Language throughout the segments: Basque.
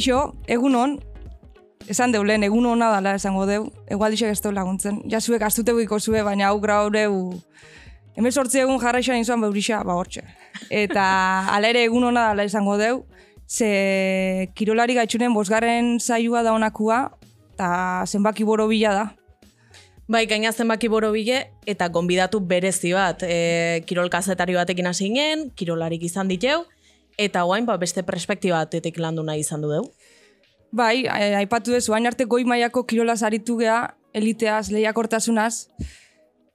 Kaixo, egun hon, esan deulen, egun hona dala esango deu, egualdixek ez deu laguntzen. Ja zuek astute zue, baina hau grau deu, hemen sortzi egun jarraixan izuan beurisa, ba hortxe. Eta ala ere egun hona dala esango deu, ze kirolari gaitxunen bosgarren zailua da honakua, eta zenbaki borobila da. Bai, gaina zenbaki borobile eta gonbidatu berezi bat. E, kirol kazetari batekin hasi ginen, kirolarik izan diteu, eta guain ba, beste perspektiba batetik landu nahi izan du deu. Bai, aipatu dezu, hain arte goi mailako kirolaz aritu gea, eliteaz, lehiakortasunaz,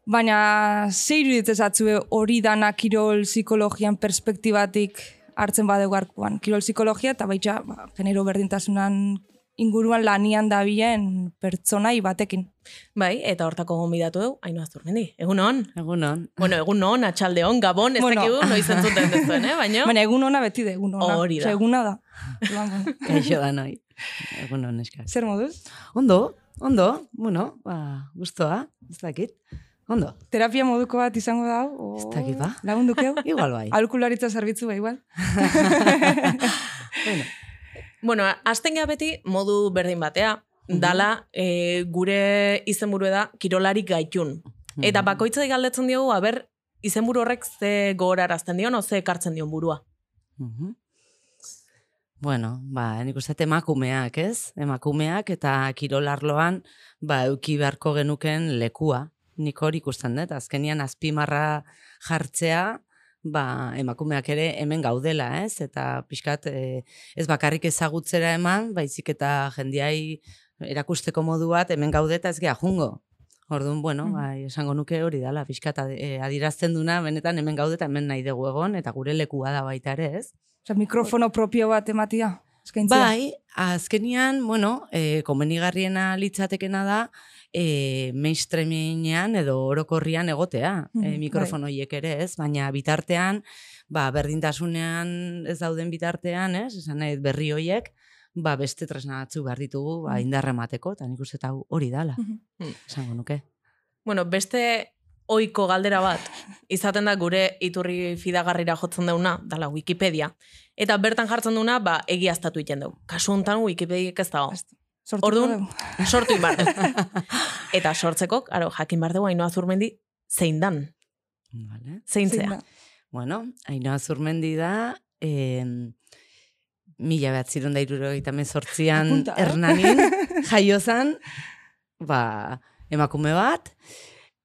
baina ze iruditzen hori dana kirol psikologian perspektibatik hartzen badeu garkuan. Kirol psikologia eta baitxa ba, genero berdintasunan inguruan lanian dabilen pertsonai batekin. Bai, eta hortako gonbidatu du, haino azturmendi. Egun hon? Egun hon. Bueno, egun hon, atxalde hon, gabon, ez bueno. dakigu, noiz entzuten dezuen, eh? Baina, Baina egun hona beti de, egun hona. Hori da. Eguna da. Kaixo da noi. Egun hon, eskak. Zer moduz? Ondo, ondo, bueno, ba, guztoa, ez dakit. Ondo. Terapia moduko bat izango da, o... Ez dakit ba. Lagundukeu? Igual bai. Alkularitza zerbitzu ba, igual. bueno, Bueno, azten beti modu berdin batea, dala e, gure izenburu da kirolari gaitun. Eta bakoitzai galdetzen diogu, aber, izenburu horrek ze gogorarazten dion, o ze ekartzen dion burua. Mhm. Bueno, ba, nik uste emakumeak, ez? Emakumeak eta kirolarloan, ba, euki beharko genuken lekua. Nik hori ikusten dut, azkenian azpimarra jartzea, ba, emakumeak ere hemen gaudela, ez? Eta pixkat e, ez bakarrik ezagutzera eman, baizik eta jendiai erakusteko modu bat hemen gaudeta ez geha jungo. Orduan, bueno, Mhm. bai, esango nuke hori dala, pixkat ad- e, adirazten duna, benetan hemen gaudeta hemen nahi dugu egon, eta gure lekua da baita ere, ez? Osa, mikrofono propio bat ematia. Eskaintzia. Bai, azkenian, bueno, e, komenigarriena litzatekena da, e, mainstreamingean edo orokorrian egotea, Mhm, e, bai. mikrofono hiek ere, ez? Baina bitartean, ba, berdintasunean ez dauden bitartean, ez? Esan nahi, berri hoiek, ba, beste tresna batzu behar ditugu, ba, Mhm. indarra emateko, eta nik uste hori dala, Mhm. esango nuke. Bueno, beste oiko galdera bat, izaten da gure iturri fidagarrira jotzen dauna, dala Wikipedia. Eta bertan jartzen duna, ba, egiaztatu iten dugu. Kasu honetan Wikipediak ez dago. Sortuko Orduan, sortu inbar dugu. Eta sortzeko, aro, jakin bar dugu, hainoa zurmendi, zein dan, Vale. zein zea. Bueno, Ainhoa Zurmendi da, eh, mila behatziron da irurogeita mezortzian Apunta, eh? Hernanin, jaiozan, ba, emakume bat,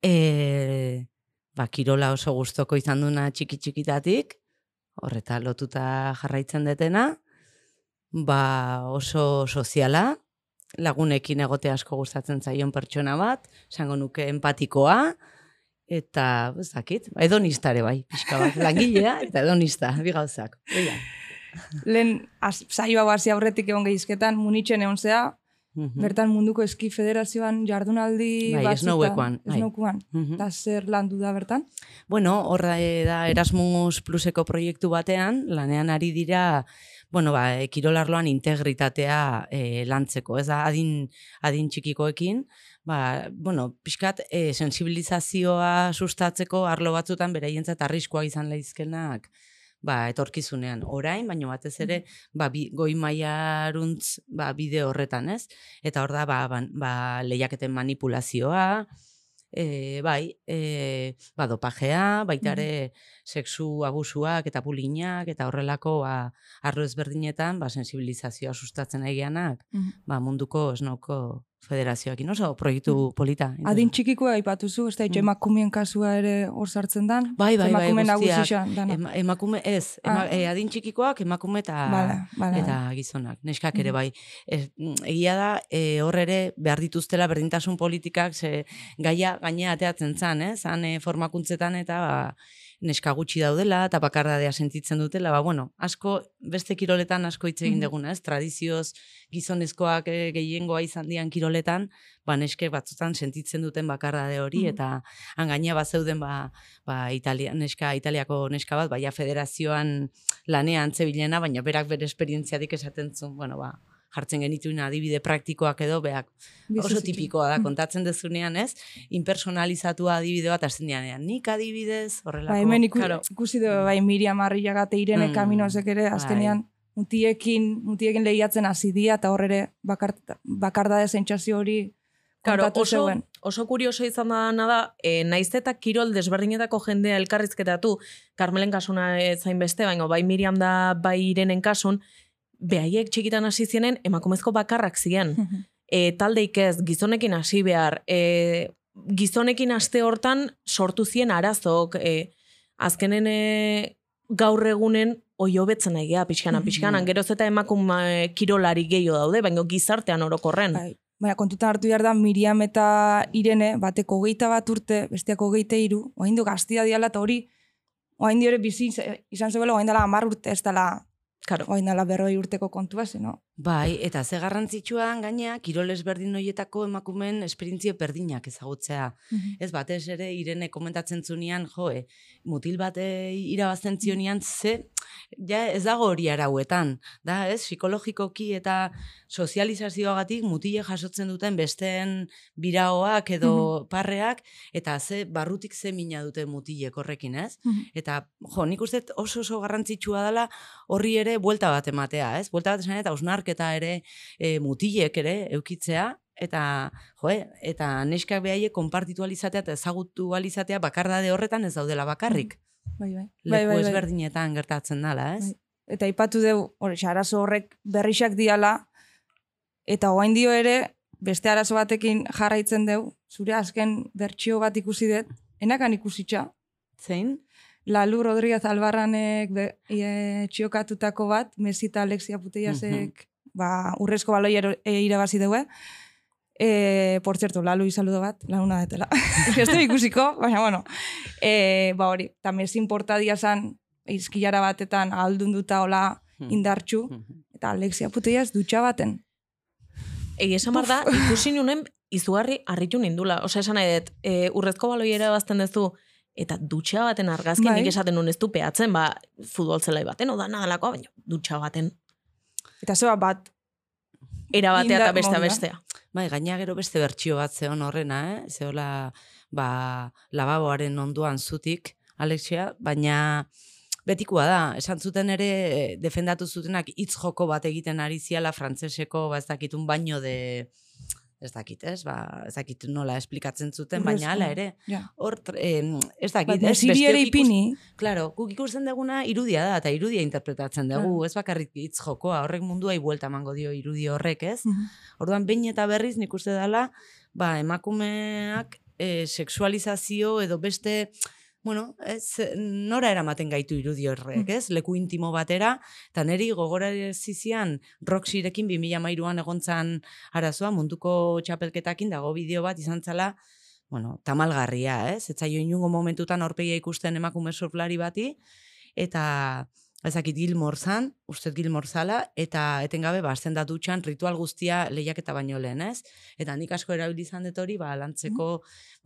e, ba, kirola oso gustoko izan duna txiki txikitatik, horreta lotuta jarraitzen detena, ba, oso soziala, lagunekin egote asko gustatzen zaion pertsona bat, esango nuke empatikoa, eta, ez dakit, ba, edonistare bai, pixka bat, langilea eta edonista, bi gauzak. Oia. Lehen, saio hau hasi aurretik egon gehizketan, munitzen egon zea, Mhm. bertan munduko eski federazioan jardunaldi Bai, batzutan- snoweko-an, bai. snowkoan. Mhm. Eta zer landu da bertan? Bueno, horra e, da Erasmus Pluseko proiektu batean, lanean ari dira, bueno, ba, e, kirolarloan integritatea e, lantzeko, ez da, adin, adin txikikoekin, ba, bueno, pixkat e, sensibilizazioa sustatzeko arlo batzutan beraientzat arriskoa izan leizkenak, ba, etorkizunean orain, baina batez ere, ba, bi, goi maiaruntz, ba, bide horretan, ez? Eta hor da, ba, ba, ba lehiaketen manipulazioa, e, bai, e, ba, dopajea, baita ere sexu abusuak eta bulinak eta horrelako ba, arlo ezberdinetan ba, sensibilizazioa sustatzen egianak Mhm. ba, munduko esnauko federazioakin oso proiektu polita. Adin txikikoa aipatuzu, ez da, Mm. emakumeen kasua ere hor sartzen dan? Bai, bai, bai, Emakume guztiak. nagusisa dana. Ema, emakume, ez, ema, Ah. e, adin txikikoak emakume eta Bale, bale, eta gizonak, neskak ere Mhm. bai. Ez, mm, egia da, e, hor ere behar dituztela berdintasun politikak, ze gaia gainea ateatzen zan, eh? zan e, formakuntzetan eta ba, neska gutxi daudela, eta bakardadea sentitzen dutela, ba, bueno, asko, beste kiroletan asko hitz egin deguna, ez? Tradizioz gizonezkoak e, gehiengoa izan dian kiroletan, ba, neske batzutan sentitzen duten bakardade hori, eta han gainea bat zeuden, ba, ba, Italia, neska, Italiako neska bat, baina federazioan lanean zebilena, baina berak bere esperientziatik esaten zuen, bueno, ba, jartzen genituen adibide praktikoak edo, beak oso tipikoa da, Mm. kontatzen dezunean, ez? Impersonalizatua adibide bat hasten dianean. Nik adibidez, horrelako. Ba, hemen iku, claro. ikusi du, bai, Miriam Arriaga eta Irene Mm, Kaminosek ere, bai. azkenean, mutiekin, mutiekin lehiatzen hasi dira, eta hor ere bakar, bakardade sentsazio hori Claro, oso, zeuen. oso kurioso izan da da, e, naiz eta kirol desberdinetako jendea elkarrizketatu, Carmelen kasuna zain beste, baina bai Miriam da bai Irenen kasun, behaiek txikitan hasi zienen emakumezko bakarrak ziren. E, taldeik ez, gizonekin hasi behar, e, gizonekin aste hortan sortu zien arazok, e, azkenen e, gaur egunen oio betzen nahi geha, pixkanan, pixkanan, geroz eta emakume kirolari gehiago daude, baina gizartean orokorren. Bai. Baina kontutan hartu behar da Miriam eta Irene, bateko hogeita bat urte, besteako hogeita hiru, oain du gaztia diala eta hori, oain ere bizi izan zebela, oain dela amar urte, ez dela, Karo. oain dela berroi urteko kontua zen, no? Bai, eta ze garrantzitsua gaina, kirol ezberdin horietako emakumeen esperientzio berdinak ezagutzea. Ez batez ere, irene komentatzen zunean, joe, mutil bate irabazten zionian, ze, ja ez dago hori arauetan. Da, ez, psikologikoki eta sozializazioagatik mutile jasotzen duten besteen biraoak edo parreak, eta ze barrutik ze mina dute mutilek horrekin, ez? Eta, jo, nik uste oso oso garrantzitsua dela horri ere buelta bat ematea, ez? Buelta bat esan eta ausnarketa ere e, mutilek ere eukitzea, eta, jo, eta neskak behaiek konpartitu alizatea eta ezagutu alizatea bakardade horretan ez daudela bakarrik. Bai, bai. Leku ezberdinetan gertatzen dela, ez? Bai. Eta ipatu deu, hori, arazo horrek berrixak diala, eta oain dio ere, beste arazo batekin jarraitzen deu, zure azken bertsio bat ikusi dut, enakan ikusitxa, Zein? Lalu Rodríguez Albarranek be, e, txiokatutako bat, Messi eta Alexia Puteiasek ba, urrezko baloi ero- e, irabazi dugu. E, por cierto, Lalu izaludo bat, laguna detela. Ez du ikusiko, baina bueno. E, ba hori, eta Messi importadia zan, izkilara batetan aldunduta hola indartxu, eta Alexia Puteias dutxa baten. Egi esan behar da, ikusi nunen izugarri harritu nindula. Osa esan nahi dut, e, urrezko baloiera bazten duzu, eta dutxa baten argazki Bai. nik esaten nun ez du peatzen, ba, futbol zelai baten, oda nadalako, baina dutxa baten. Eta zeba bat, Era batea eta bestea modua. bestea. Bai, gaina gero beste bertsio bat zeon horrena, eh? Zeola, ba, lababoaren onduan zutik, Alexia, baina betikoa da, esan zuten ere defendatu zutenak hitz joko bat egiten ari ziala frantseseko, ba ez dakitun baino de ez dakit, ez? Ba, ez dakit nola esplikatzen zuten, baina hala ere. ja. Hor, eh, ez dakit, Bat, ez? Ikus- ipini, Claro, guk ikusten duguna irudia da, eta irudia interpretatzen dugu, Claro. ez bakarrik hitz jokoa, horrek munduai buelta emango dio irudi horrek, ez? Mhm. Orduan, behin eta berriz nik uste dela, ba, emakumeak e, sexualizazio edo beste, bueno, ez, nora eramaten gaitu irudi horrek, ez? Leku intimo batera, eta neri gogora zizian Roxirekin 2013an egontzan arazoa munduko txapelketakin dago bideo bat izan zala, bueno, tamalgarria, ez? Etzaio inungo momentutan aurpegia ikusten emakume surflari bati, eta ezakit Gilmore zan, uste Gilmore zala, eta etengabe ba, da dutxan ritual guztia lehiaketa baino lehen, ez? Eta nik asko erabili izan dut hori, ba, lantzeko,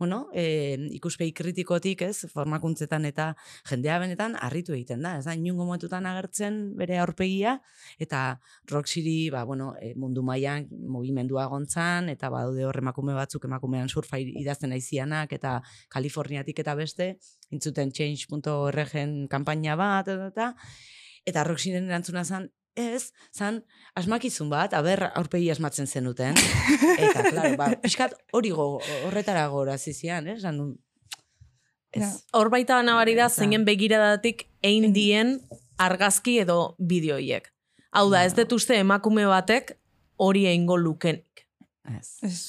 bueno, e, ikuspegi kritikotik, ez, formakuntzetan eta jendea benetan harritu egiten da, ez da, inungo momentutan agertzen bere aurpegia, eta Roxiri, ba, bueno, e, mundu mailan mugimendua gontzan, eta badaude hor emakume batzuk emakumean surfa idazten aizianak, eta Kaliforniatik eta beste, intzuten change.org-en kanpaina bat, eta, eta, eta Roxiren erantzuna zan, ez, zan, asmakizun bat, aber aurpegi asmatzen zenuten. Eta, klaro, ba, pixkat hori go, horretara gora zizian, ez? Zan, ez. Hor baita nabari da, zeinen begiradatik egin dien argazki edo bideoiek. Hau da, ez dut uste emakume batek hori egingo lukenik. ez. Ez.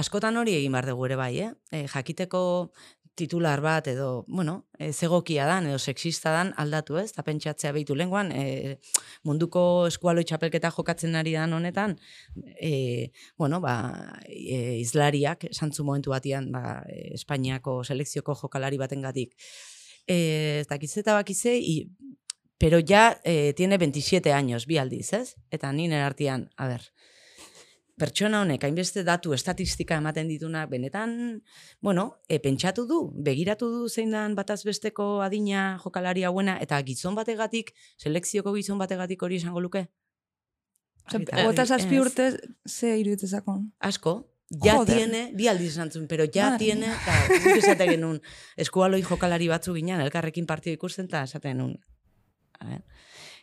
Askotan hori egin behar dugu ere bai, eh? E, jakiteko titular bat edo, bueno, e, zegokia dan edo sexista dan aldatu ez, eta pentsatzea behitu lenguan, e, munduko eskualoi txapelketa jokatzen ari dan honetan, e, bueno, ba, e, izlariak, santzu momentu batian, ba, Espainiako selekzioko jokalari batengatik. E, ez dakiz eta bakize, i, pero ya eh, tiene 27 años, bi aldiz, ez? Eta ninen artean, a ber, pertsona honek hainbeste datu estatistika ematen ditunak benetan, bueno, e, pentsatu du, begiratu du zein dan bataz besteko adina jokalari hauena, eta gizon bategatik, selekzioko gizon bategatik hori esango luke? Gota zazpi urte ze iruditzezakon. Asko, ja Joder. tiene, bi aldiz esan zuen, pero ja Madre tiene, eta guk esate genuen, eskualoi jokalari batzu ginen, elkarrekin partio ikusten, eta esaten genuen, a ver,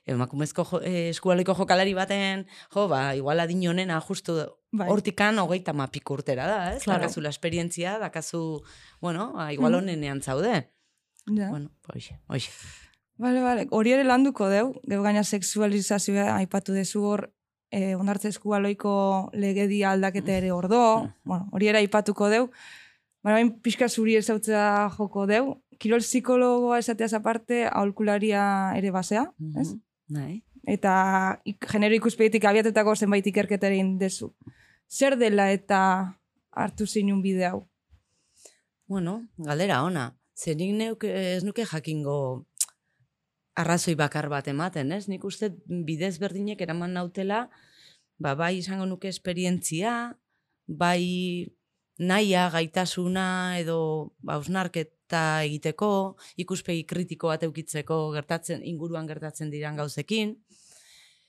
emakumezko jo, eh, eskualiko jokalari baten, jo, ba, igual adin honena justu Bai. hortikan hogeita mapik urtera da, ez? Claro. Dakazu la esperientzia, dakazu, bueno, ba, igual honenean zaude. Ja. Bueno, hoxe, hoxe. Bale, bale. Hori ere landuko deu, geu gaina sexualizazioa aipatu dezu hor, eh, onartze eskualoiko legedia aldaketa ere ordo, Mhm. bueno, hori ere aipatuko deu, baina bain pixka zuri ezautzea joko deu, kirol psikologoa esateaz aparte, aholkularia ere basea, ez? Nahi. Eta ik, genero ikuspegitik abiatutako zenbait ikerketa egin dezu. Zer dela eta hartu zinun bide hau? Bueno, galdera ona. Zer nik neuk ez nuke jakingo arrazoi bakar bat ematen, ez? Nik uste bidez berdinek eraman nautela, ba, bai izango nuke esperientzia, bai naia, gaitasuna, edo ba, ausnarketa egiteko, ikuspegi kritiko bat eukitzeko gertatzen, inguruan gertatzen diran gauzekin.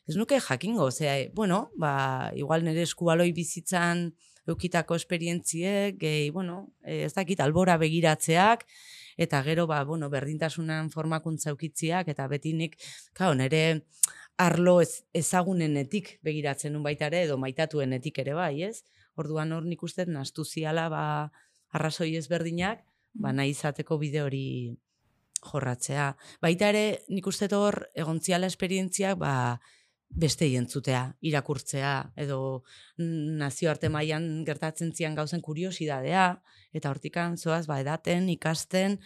Ez nuke jakingo, zera, bueno, ba, igual nire eskubaloi bizitzan eukitako esperientziek, gehi, bueno, eh, ez dakit, albora begiratzeak, eta gero, ba, bueno, berdintasunan formakuntza eukitziak, eta beti nik, kao, nire arlo ez, ezagunenetik begiratzen nun baita ere, edo maitatuenetik ere bai, ez? Orduan hor nik uste nastu ziala, ba, arrazoi ezberdinak, ba, nahi izateko bide hori jorratzea. Baita ere, nik uste hor, egontziala esperientziak, ba, beste entzutea, irakurtzea, edo mm, nazioarte mailan gertatzen zian gauzen kuriosidadea, eta hortikan zoaz, ba, edaten, ikasten,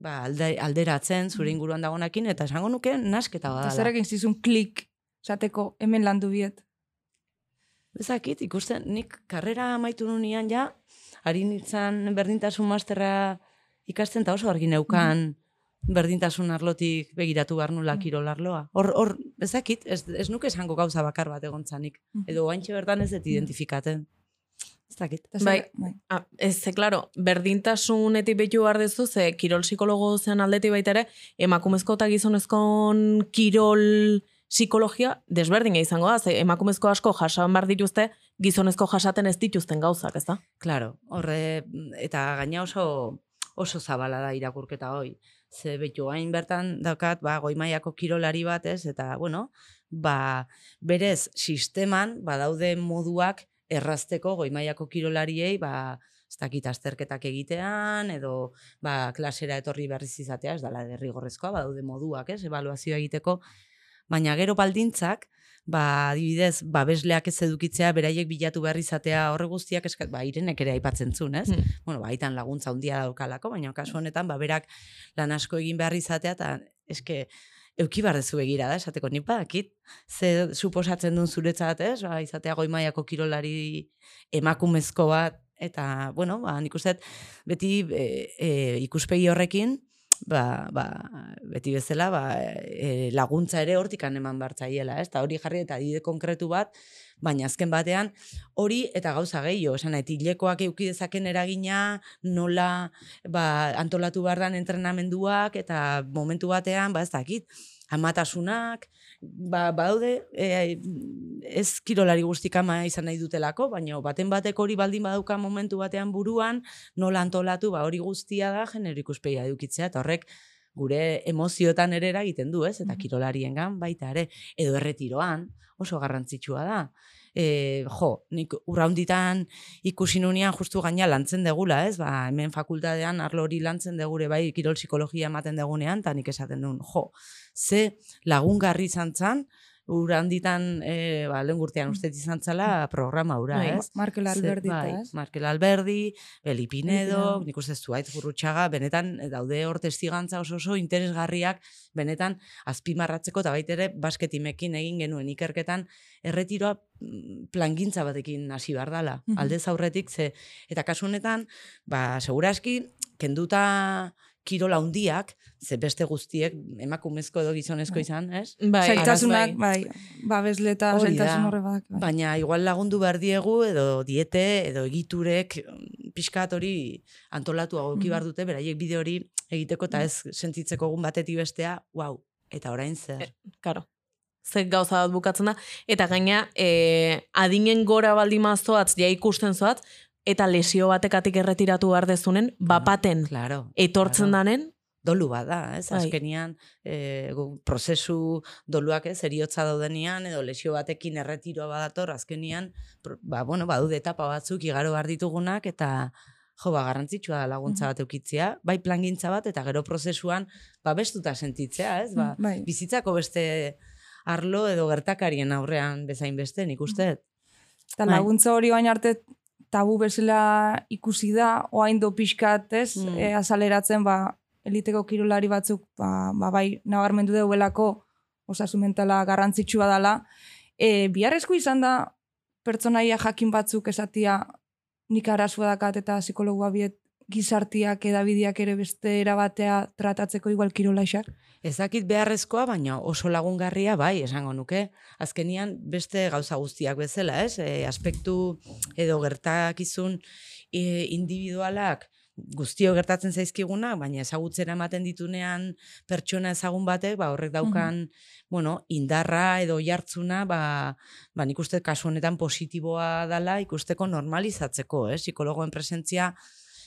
ba, alde, alderatzen, zure inguruan dagoenakin, eta esango nuke nasketa Eta badala. zer egin zizun klik, esateko hemen landu biet. Ezakit, ikusten, nik karrera amaitu nunean ja, ari nintzen berdintasun masterra ikasten, eta oso argi neukan berdintasun arlotik begiratu behar nula Mhm. kirol arloa. Hor, hor, ezakit, ez, ez nuke esango gauza bakar bat egontzanik. Mhm. Edo guantxe bertan ez dut identifikaten. Ez dakit. Bai. bai. Ah, ez, ze, klaro, berdintasunetik betu behar dezu, ze kirol psikologo zen aldetik baita ere, emakumezko eta gizonezkon kirol psikologia desberdina izango da, ze emakumezko asko jasan behar dituzte, gizonezko jasaten ez dituzten gauzak, ez da? Claro, horre, eta gaina oso oso zabala da irakurketa hoi. Ze betu hain bertan daukat, ba, goimaiako kirolari bat ez, eta, bueno, ba, berez, sisteman, badaude moduak errazteko goimaiako kirolariei, ba, ez dakit azterketak egitean, edo, ba, klasera etorri berriz izatea, ez dala derrigorrezkoa, badaude moduak, ez, evaluazioa egiteko, baina gero baldintzak, ba, adibidez, babesleak ez edukitzea, beraiek bilatu behar izatea horre guztiak, eskat, ba, irenek ere aipatzen zuen, ez? Hmm. Bueno, ba, aitan laguntza handia daukalako, baina kasu honetan, ba, berak lan asko egin behar izatea, eta eske, euki behar dezu begira da, esateko nik badakit, ze suposatzen duen zuretzat, ez? Ba, izatea goi mailako kirolari emakumezko bat, eta, bueno, ba, nik uste, beti e, e, ikuspegi horrekin, ba, ba, beti bezala ba, e, laguntza ere hortikan eman bartzaiela, ez? Eta hori jarri eta adide konkretu bat, baina azken batean hori eta gauza gehiago, esan nahi, hilekoak euki dezaken eragina, nola ba, antolatu behar dan entrenamenduak, eta momentu batean, ba ez dakit, amatasunak, ba, badaude, e, ez kirolari guztik ama izan nahi dutelako, baina baten batek hori baldin badauka momentu batean buruan, nola antolatu, ba hori guztia da genero ikuspegia edukitzea, eta horrek gure emozioetan ere eragiten du, ez? Eta kirolariengan baita ere, edo erretiroan, oso garrantzitsua da. E, jo, nik urraunditan ikusi nunean justu gaina lantzen degula, ez? Ba, hemen fakultatean arlo hori lantzen degure bai kirol psikologia ematen degunean, eta nik esaten duen, jo, ze lagungarri izan zan, urraunditan, e, ba, lehen urtean uste izan zala programa ura, Bai, ez? Markel Alberdi eta, bai, ez? Markel Alberdi, Beli Pinedo, Pinedo. nik uste zuaitz gurrutxaga, benetan eh, daude hor testigantza oso oso interesgarriak, benetan azpimarratzeko, eta baitere basketimekin egin genuen ikerketan, erretiroa mm, plangintza batekin hasi behar dala, Mhm. aldez aurretik, ze, eta kasu honetan, ba, seguraski, kenduta kirola handiak, ze beste guztiek emakumezko edo gizonezko Bai. izan, ez? Bai, Zailtasunak, bai. bai, babesle eta Hori zailtasun da. horre. Bai. Baina igual lagundu behar diegu edo diete edo egiturek mm, pixkat hori antolatu agoki Mhm. behar dute, beraiek bide hori egiteko eta ez sentitzeko egun batetik bestea, wow, eta orain zer. Karo. Ze gauza bat bukatzen da. Eta gaina, e, adinen gora zoatz, ja ikusten zoat, eta lesio batekatik erretiratu behar dezunen, bapaten Claro. etortzen claro. danen, dolu bat da, ez? Bai. Azkenian, e, gu- prozesu doluak ez, eriotza daudenean, edo lesio batekin erretiroa badator, azkenian, ba, bueno, badude etapa batzuk igaro behar ditugunak, eta jo, ba, garrantzitsua da laguntza bat eukitzea, bai plangintza bat, eta gero prozesuan, ba, bestuta sentitzea, ez? Ba, Bai. bizitzako beste arlo edo gertakarien aurrean bezain beste, nik uste. Eta Bai. laguntza hori baina arte tabu bezala ikusi da, oain do pixkat, ez, Mm. e, azaleratzen, ba, eliteko kirolari batzuk, ba, ba bai, nabarmendu deuelako osasun mentala garrantzitsua dela. E, biharrezko izan da, pertsonaia jakin batzuk esatia nik arazua dakat eta psikologua biet gizartiak edabideak ere beste erabatea tratatzeko igual kirolaixak. Ez dakit beharrezkoa, baina oso lagungarria bai, esango nuke. Azkenian beste gauza guztiak bezala, ez? E, aspektu edo gertakizun e, individualak guztio gertatzen zaizkigunak, baina ezagutzera ematen ditunean pertsona ezagun batek, ba, horrek daukan, bueno, indarra edo jartzuna, ba, ba nik uste kasu honetan positiboa dala ikusteko normalizatzeko, ez? Psikologoen presentzia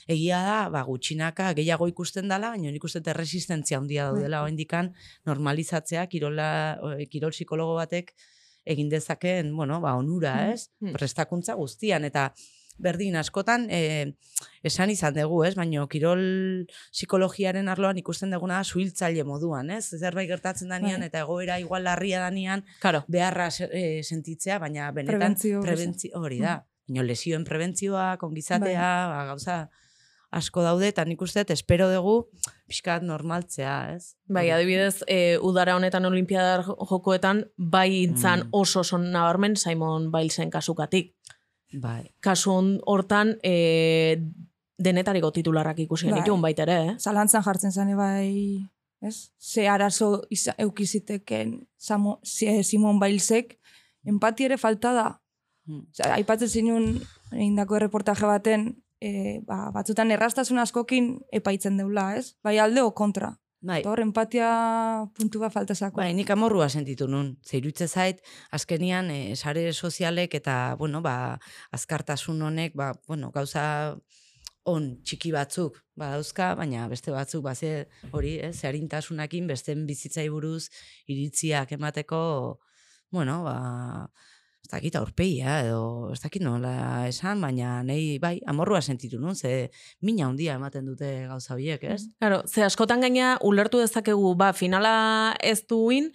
egia da, ba, gutxinaka gehiago ikusten dela, baina nik uste erresistentzia handia daudela oindikan normalizatzea kirola, kirol psikologo batek egin dezakeen, bueno, ba, onura, Mm. ez? Mm. Prestakuntza guztian, eta berdin askotan e, esan izan dugu, ez? Baina kirol psikologiaren arloan ikusten duguna da suhiltzaile moduan, ez? Zerbait gertatzen danean Bai. eta egoera igual larria danean Karo, beharra eh, sentitzea, baina benetan Prebentzio hori da. Baina lesioen prebentzioa, kongizatea, Bai. ba, gauza asko daude, eta nik uste, espero dugu, pixkat normaltzea, ez? bai, adibidez, e, udara honetan olimpiadar jokoetan, bai intzan Mm. oso oso nabarmen Simon Bilesen kasukatik. Bai. Kasu hortan, e, denetariko titularrak ikusi Bai. genituen baita ere, eh? zalantzan jartzen zane bai, ez? Ze arazo iza, eukiziteken Samo, ze- Simon Bailsek, empati ere falta da. Mm. Osea, aipatzen zinun egindako erreportaje baten, e, ba, batzutan errastasun askokin epaitzen deula, ez? Bai alde o kontra. Bai. Eta hor, empatia puntu bat falta. Bai, nik amorrua sentitu nun. Zeirutze zait, azkenian, e, sare sozialek eta, bueno, ba, azkartasun honek, ba, bueno, gauza on txiki batzuk badauzka, baina beste batzuk, ba, ze hori, eh, zeharintasunakin, besten bizitzai buruz iritziak emateko, bueno, ba, ez dakit aurpegia, edo ez dakit nola esan, baina nei, bai, amorrua sentitu nun, ze mina handia ematen dute gauza horiek, ez? Claro, ze askotan gaina ulertu dezakegu, ba, finala ez duin,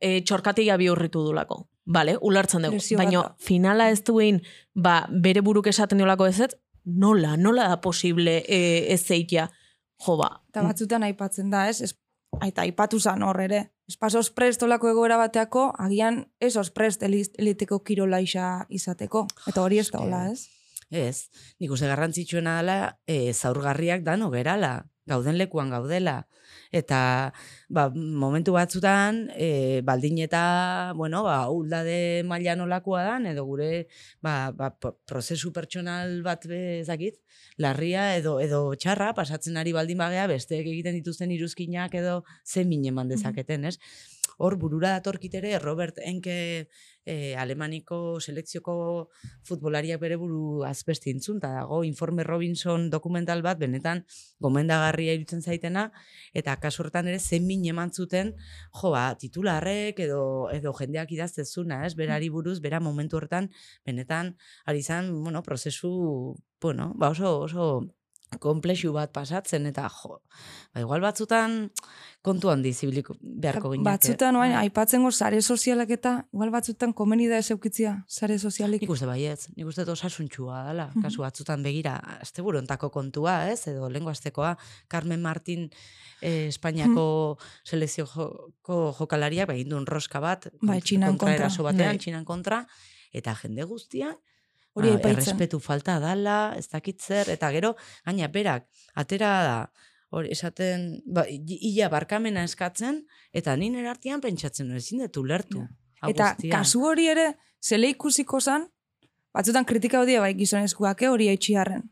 e, txorkatia bihurritu dulako. Vale, ulertzen dugu. Baina finala ez duin, ba, bere buruk esaten diolako ez ez, nola, nola da posible e, ez zeitia. Jo, ba, Eta batzutan aipatzen da, ez? Ez eta aipatu zan hor ere. Ez pasos prest olako egoera bateako, agian ez os prest eli- eliteko kirola isa izateko. Eta hori ez da hola, ez? Ez, nik uste garrantzitsuena dela e, zaurgarriak dano gerala, gauden lekuan gaudela. Eta ba, momentu batzutan, e, baldin eta, bueno, ba, uldade maila nolakoa dan, edo gure ba, ba, prozesu pertsonal bat bezakit, larria edo edo txarra, pasatzen ari baldin bagea, besteek egiten dituzten iruzkinak edo zen minen man dezaketen, ez? Hor burura datorkit ere Robert Enke e, Alemaniko selekzioko futbolariak bere buru azbeste intzunta dago, Informe Robinson dokumental bat, benetan gomendagarria irutzen zaitena, eta kasu horretan ere zen min eman zuten, jo ba, titularrek edo, edo jendeak idaztezuna, ez, berari buruz, bera momentu horretan, benetan, ari zan, bueno, prozesu, bueno, ba oso, oso komplexu bat pasatzen, eta jo, ba, igual batzutan kontu handi zibiliko beharko gineak. Batzutan, oain, aipatzen gor sare sozialak eta, igual batzutan komeni da ez eukitzia, sare sozialik. Nik uste baietz, nik uste osasuntxua dela, Mhm. kasu batzutan begira, azte burontako kontua, ez, edo lengo astekoa, Carmen Martin eh, Espainiako selezioko jokalariak, ba, egin duen roska bat, Bai, Txinan kontra. eraso batean, Bai. txinan kontra, eta jende guztia, Hori ba, aipatzen. errespetu falta dala, ez dakit zer, eta gero, gaina berak, atera da, hori esaten, ba, i- ia barkamena eskatzen, eta nien erartian pentsatzen, ezin dut ulertu. Ja. Eta kasu hori ere, zele ikusiko zan, batzutan kritika hodie bai gizonezkoak eh, hori eitxiarren.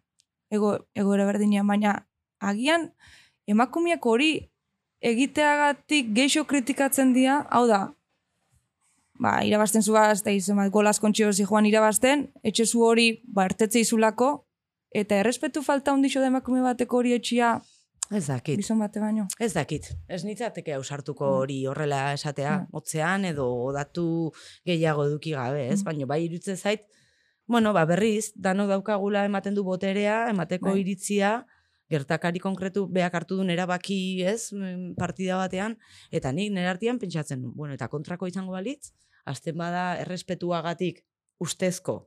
Ego, egoera berdinean, baina agian emakumeak hori egiteagatik geixo kritikatzen dira, hau da, ba, irabazten zuaz, eta izan bat, golaz kontxio joan irabazten, etxe zu hori, ba, ertetze izulako, eta errespetu falta ondixo da emakume bateko hori etxia, Ez dakit. gizon bate baino. Ez dakit, ez nitzateke ausartuko hori horrela esatea, Mm. motzean edo datu gehiago eduki gabe, ez? Mm. Baina bai irutzen zait, bueno, ba berriz, danok daukagula ematen du boterea, emateko Bai. iritzia, gertakari konkretu beak hartu duen erabaki, ez, mm, partida batean, eta nik nire artean pentsatzen, du, bueno, eta kontrako izango balitz, azten bada errespetuagatik ustezko,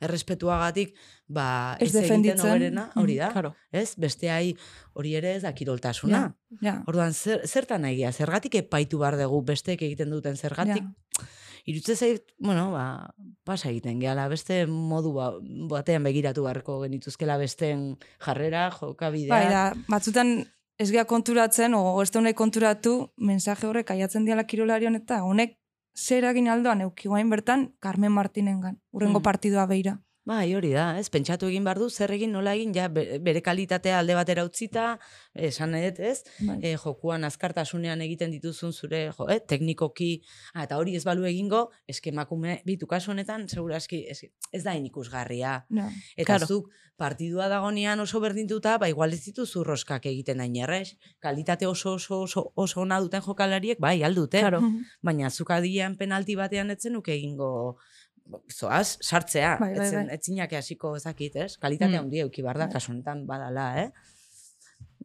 errespetuagatik, ba, Ez ez, egiten hoberena, hori da, Claro. ez? Besteai hori ere ez da kiroltasuna. Ja. Orduan, zer, zertan nahi? Zergatik epaitu behar dugu besteek egiten duten zergatik? Ja. Irutze zait, bueno, ba, pasa egiten gehala, beste modu ba, batean begiratu beharko genituzkela besteen jarrera, jokabidea. Bai, da, batzutan ez gea konturatzen, o ez da konturatu, mensaje horrek aiatzen diala kirolarion eta honek zer egin aldoan euki guain bertan Carmen Martinengan, urrengo Mm. partidua beira. Bai, hori da, ez, pentsatu egin behar du, zer egin, nola egin, ja, be- bere kalitatea alde batera utzita, esan dut, ez, Bai. e, jokuan azkartasunean egiten dituzun zure, jo, eh, teknikoki, ah, eta hori ez balu egingo, eskemakume, bitu kasu honetan, seguraski, ez, ez da inikusgarria. Ja. Eta Claro. zuk partidua dagonean oso berdintuta, ba igual ez dituzu roskak egiten hain errez. Kalitate oso oso oso, oso ona duten jokalariek, bai, aldute. Claro. Baina zuk adian penalti batean etzen nuke egingo zoaz, sartzea. Bai, bai, bai. etzinak hasiko ezakit, ez? Kalitate Mm. handia euki bar da, Bai. kasu honetan badala, eh?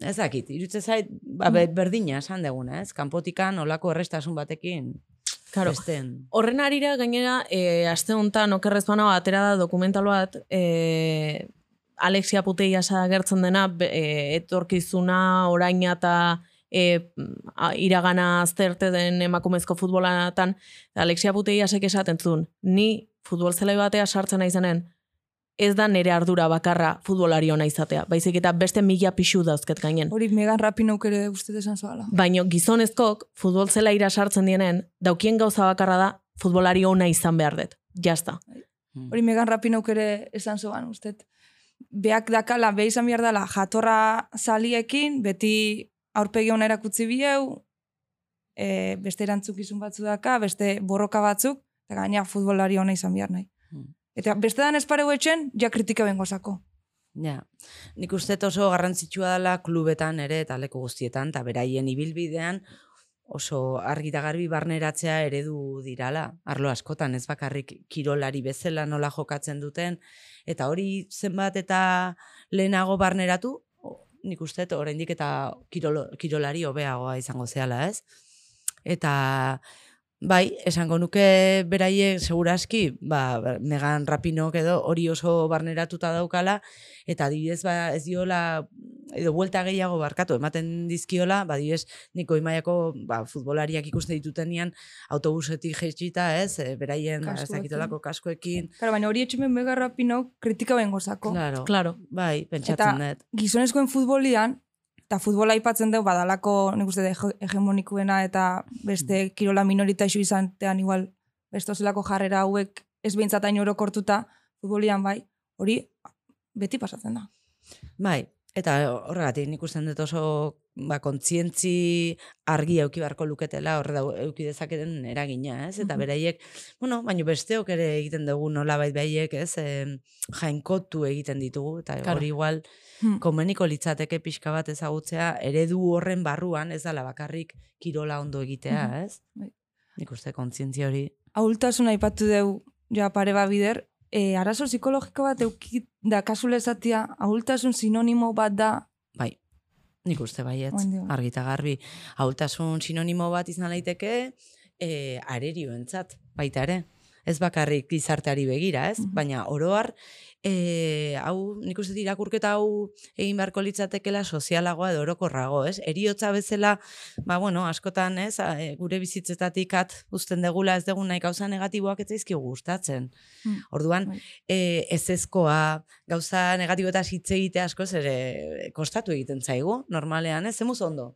Ez dakit, irutze zait, ba, be- berdina esan deguna, ez? Kanpotikan olako errestasun batekin Claro. besten. Horren arira gainera, e, aste honetan okerrez bana atera da dokumental bat, e, Alexia Puteiasa gertzen dena, e, etorkizuna, oraina eta e, a- iragana azterte den emakumezko futbolatan, Alexia Puteiasek esaten zuen, ni futbol zelai batea sartzen naizenen, ez da nere ardura bakarra futbolari ona izatea, baizik eta beste mila pixu dauzket gainen. Hori Megan Rapinouk ere uste desan zoala. Baino gizonezkok futbol zelaira sartzen dienen, daukien gauza bakarra da futbolari ona izan behar dut. Jazta. Mm. Hori Megan Rapinouk ere esan zoan, uste. Beak dakala, be izan behar dela, jatorra zaliekin, beti aurpegi hona erakutzi bieu, e, beste erantzukizun batzu daka, beste borroka batzuk, eta gaina futbolari ona izan behar nahi. Mm. Eta beste dan esparegu etxen, ja kritika bengozako. Ja, nik uste oso garrantzitsua dela klubetan ere eta leku guztietan, eta beraien ibilbidean oso argi eta garbi barneratzea eredu dirala. Arlo askotan ez bakarrik kirolari bezala nola jokatzen duten, eta hori zenbat eta lehenago barneratu, nik uste oraindik eta kirolo, kirolari hobeagoa izango zehala, ez? Eta Bai, esango nuke beraiek seguraski, ba, Megan Rapinok edo hori oso barneratuta daukala, eta adibidez ba, ez diola, edo buelta gehiago barkatu, ematen dizkiola, ba, adibidez, niko imaiako ba, futbolariak ikuste ditutenean autobusetik jeitsita, ez, e, beraien, ba, ez Kaskoekin. dakitolako kaskoekin, Claro, baina hori etxemen Megan Rapinouk kritika bengozako. claro, Claro. bai, pentsatzen dut. gizonezkoen futbolian, eta futbola aipatzen dugu badalako nik uste hegemonikuena eta beste kirola minoritaxu izantean igual beste ozelako jarrera hauek ez behintzat hain orokortuta futbolian bai, hori beti pasatzen da. Bai, eta horregatik nik usten dut oso ba, kontzientzi argi euki beharko luketela horre dau, euki dezaketen eragina, ez? Eta beraiek, bueno, baina besteok ere egiten dugu nolabait baiek, ez? E, jainkotu egiten ditugu, eta Claro. hori igual Hmm. komeniko litzateke pixka bat ezagutzea, eredu horren barruan ez dala bakarrik kirola ondo egitea, ez? Bai. Nik uste kontzientzia hori. Ahultasun aipatu deu ja pare bider, e, arazo psikologiko bat eukit da kasule esatia, ahultasun sinonimo bat da, Bai, nik uste dio. argita garbi. Haultasun sinonimo bat izan daiteke, e, arerioentzat, baita ere. Ez bakarrik gizarteari begira, ez? Mhm. Baina oroar, e, hau, nik uste irakurketa hau egin beharko litzatekela sozialagoa edo orokorrago, ez? Eriotza bezala, ba, bueno, askotan, ez, e, gure bizitzetatik at uzten degula ez dugun nahi gauza negatiboak ez zaizkigu gustatzen. Hmm. Orduan, Bai. e, ez ezkoa, gauza negatiboetaz hitz egite askoz ere kostatu egiten zaigu, normalean, ez, zemuz ondo.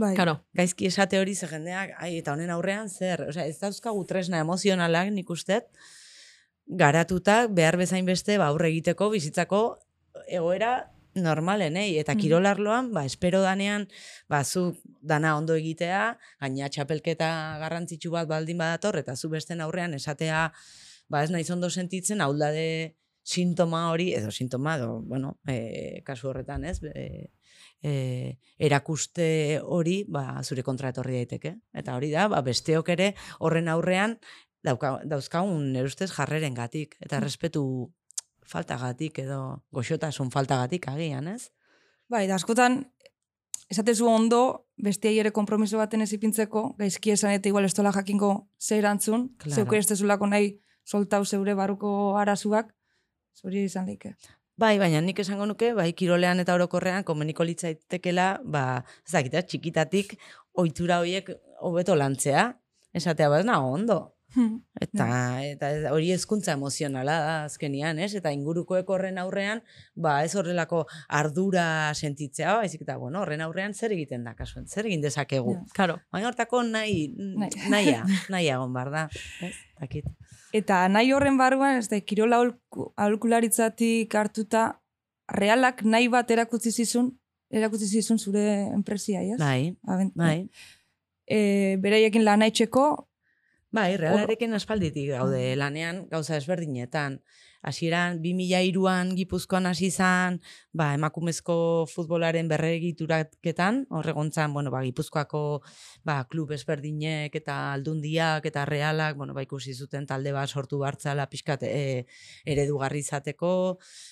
Bai, Karo. Gaizki esate hori ze jendeak, ai, eta honen aurrean zer, osea, ez dauzkagu tresna emozionalak nik ustet, garatuta behar bezain beste ba, aurre egiteko bizitzako egoera normalenei eta Mhm. kirolarloan ba espero danean ba zu dana ondo egitea gaina txapelketa garrantzitsu bat baldin badator eta zu besten aurrean esatea ba ez naiz ondo sentitzen ahuldade sintoma hori, edo sintoma, edo, bueno, e, kasu horretan, ez, e, e, erakuste hori, ba, zure kontra etorri daiteke. Eta hori da, ba, besteok ere horren aurrean dauka, dauzkagun nerustez jarreren gatik, eta respetu faltagatik edo goxotasun faltagatik agian, ez? Bai, da askotan, esatezu ondo, bestiai ere kompromiso baten ez ipintzeko, gaizki esan eta igual estola jakinko ze erantzun, Claro. zeuke ez nahi soltau zeure baruko arazuak, zuri izan leike. Bai, baina nik esango nuke, bai, kirolean eta orokorrean, komeniko litzaitekela, ba, ez dakit, txikitatik, ohitura horiek hobeto lantzea, esatea, ba, ez nago ondo. Hmm. Eta, eta hori hezkuntza emozionala da azkenian, ez? Eta ingurukoek horren aurrean, ba, ez horrelako ardura sentitzea, baizik eta, bueno, horren aurrean zer egiten da, kasuen, zer egin dezakegu. Ja. Karo. Baina hortako nahi, Nahi. nahia, nahia egon bar da. Ez? Dakit. Eta nahi horren barruan, ez da, kirola aholku- aholkularitzatik hartuta, realak nahi bat erakutsi zizun, erakutsi zizun zure enpresia, ez? Bai, Abent- bai. E, beraiekin lan etxeko, Bai, realarekin aspalditik gaude lanean gauza ezberdinetan. Hasieran 2003an Gipuzkoan hasi izan, ba emakumezko futbolaren berregituraketan, horregontzan, bueno, ba Gipuzkoako ba klub ezberdinek eta aldundiak eta realak, bueno, ba ikusi zuten talde bat sortu bartzala pixkat e, eredugarri izateko,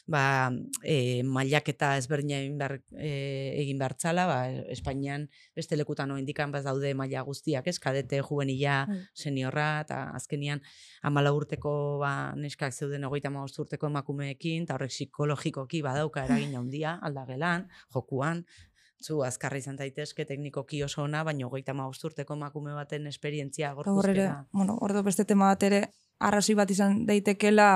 ba e, mailaketa ezberdina egin behar, e, egin bartzala, ba Espainian beste lekutan indikan baz daude maila guztiak, ez? Kadete, juvenila, Bai. seniorra, eta azkenian amala urteko ba, neskak zeuden hogeita hamabost urteko emakumeekin, eta horrek psikologikoki badauka eragin handia aldagelan, jokuan, zu azkarra izan daitezke teknikoki oso ona, baina hogeita hamabost urteko emakume baten esperientzia eta hor ere, gorpuzkera. bueno, ordo beste tema bat ere, arrazoi bat izan daitekela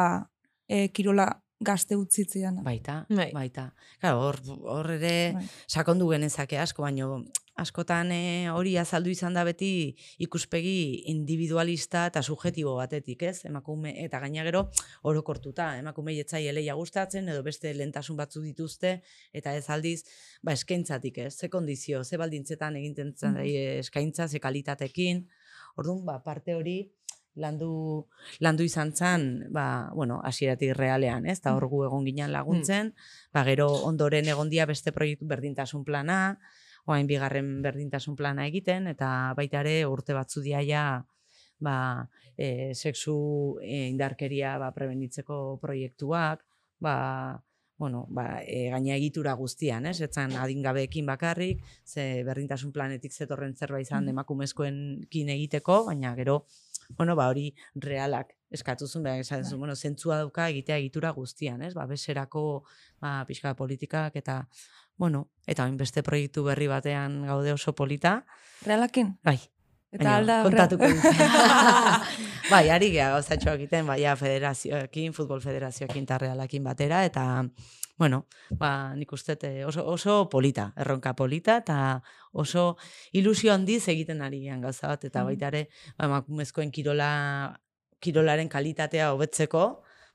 e, kirola gazte utzitzean. Baita, Bai. baita. Claro, hor, hor ere Bai. sakondu genezake asko, baino askotan eh, hori azaldu izan da beti ikuspegi individualista eta subjetibo batetik, ez? Emakume eta gaina gero orokortuta, emakume jetzai eleia gustatzen edo beste lentasun batzu dituzte eta ez aldiz, ba eskaintzatik, ez? Ze kondizio, ze baldintzetan egiten zen Mhm. eskaintza, ze kalitatekin. Orduan, ba parte hori landu landu izan zen, ba, bueno, hasieratik realean, ez? Ta hor gu egon ginen laguntzen, ba, gero ondoren egondia beste proiektu berdintasun plana, oain bigarren berdintasun plana egiten, eta baita ere urte batzu diaia, ba, e, sexu e, indarkeria ba, prebenitzeko proiektuak, ba, bueno, ba, e, gaina egitura guztian, ez? Etzan adingabeekin bakarrik, ze berdintasun planetik zetorren zerbait izan Mhm. emakumezkoenkin egiteko, baina gero, bueno, ba, hori realak eskatu zuen, behar esan zuen, Bai. bueno, zentzua dauka egitea egitura guztian, ez? Ba, beserako ba, pixka politikak eta, bueno, eta hain beste proiektu berri batean gaude oso polita, Realakin? bai, Eta baina alda... kontatuko bai, ari gea gauzatxoak egiten, bai, federazioekin, futbol federazioekin eta realakin batera, eta, bueno, ba, nik uste dut, oso, oso polita, erronka polita, eta oso ilusio handiz egiten ari gean gauza bat, eta Mhm. baita ere, ba, emakumezkoen kirola, kirolaren kalitatea hobetzeko,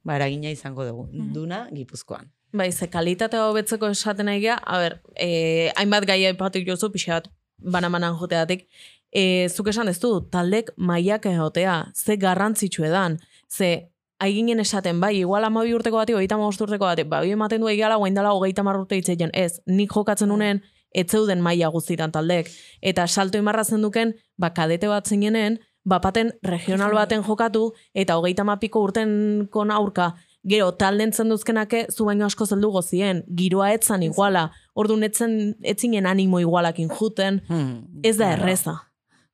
ba, eragina izango dugu, Mhm. duna Gipuzkoan. Bai, ze kalitatea hobetzeko esaten nahi a ber, eh, hainbat gai aipatu jozu, pixat, banamanan joteatik, eh, zuk esan ez du, taldek mailak egotea, ze garrantzitsu edan, ze aiginen esaten, bai, igual amabi urteko bati, hogeita amabost urteko bati, bai, ematen du egala, guain dela hogeita hamar urte hitzeien, ez, nik jokatzen unen, etzeuden maila guztietan taldek, eta salto imarra zenduken, ba, kadete bat zinenen, bapaten regional baten jokatu, eta hogeita mapiko urten kon aurka, Gero, talden zenduzkenake, zu baino asko zeldu gozien, giroa etzan iguala, orduan etzen, etzinen animo igualakin juten, Hmm, ez da erreza.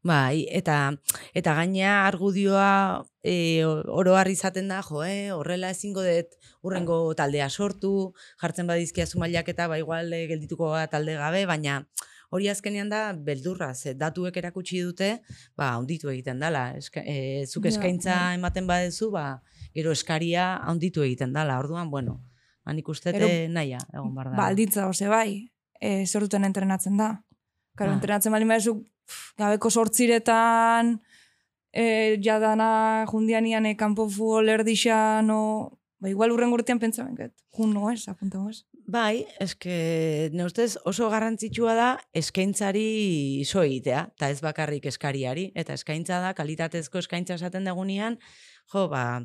Bai, eta eta gaina argudioa e, oro har izaten da, jo, eh, horrela ezingo dut urrengo taldea sortu, jartzen badizkiazu mailak eta ba igual eh, geldituko gara talde gabe, baina hori azkenean da beldurra, ze datuek erakutsi dute, ba handitu egiten dala, Eska, e, zuk Ja, eskaintza bai. ematen badezu, ba gero eskaria handitu egiten dala. Orduan, bueno, Gero, dut naia egon bar da. Ba, alditza, ose bai, e, zer duten entrenatzen da. Karo, Ah. entrenatzen bali maizu, gabeko sortziretan, e, jadana jundianian e, kanpo futbol erdixan, o, ba, igual urren gurtean pentsa benket, jun noez, apunta noez. Bai, eske, ne ustez oso garrantzitsua da eskaintzari iso egitea, eta ez bakarrik eskariari, eta eskaintza da, kalitatezko eskaintza esaten dagunean, jo, ba,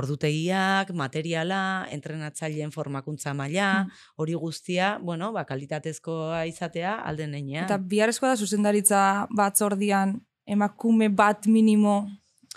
ordutegiak, materiala, entrenatzaileen formakuntza maila, hori guztia, bueno, ba, kalitatezkoa izatea alden einean. Eta biharrezkoa da zuzendaritza batzordian emakume bat minimo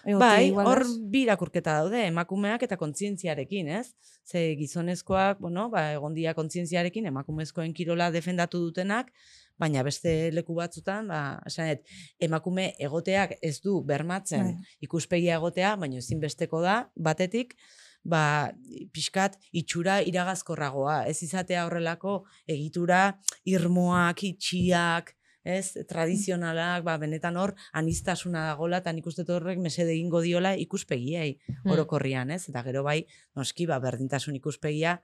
Bai, hor ez? bi irakurketa daude, emakumeak eta kontzientziarekin, ez? Ze gizonezkoak, bueno, ba, egon dira kontzientziarekin, emakumezkoen kirola defendatu dutenak, baina beste leku batzutan, ba, esanet, emakume egoteak ez du bermatzen Bai. ikuspegia egotea, baina ezinbesteko da, batetik, ba, pixkat itxura iragazkorragoa, ez izatea horrelako egitura irmoak, itxiak, ez, tradizionalak, ba, benetan hor, anistasuna dagola, eta nik uste horrek mesede egingo diola ikuspegiei orokorrian, ez? Eta gero bai, noski, ba, berdintasun ikuspegia,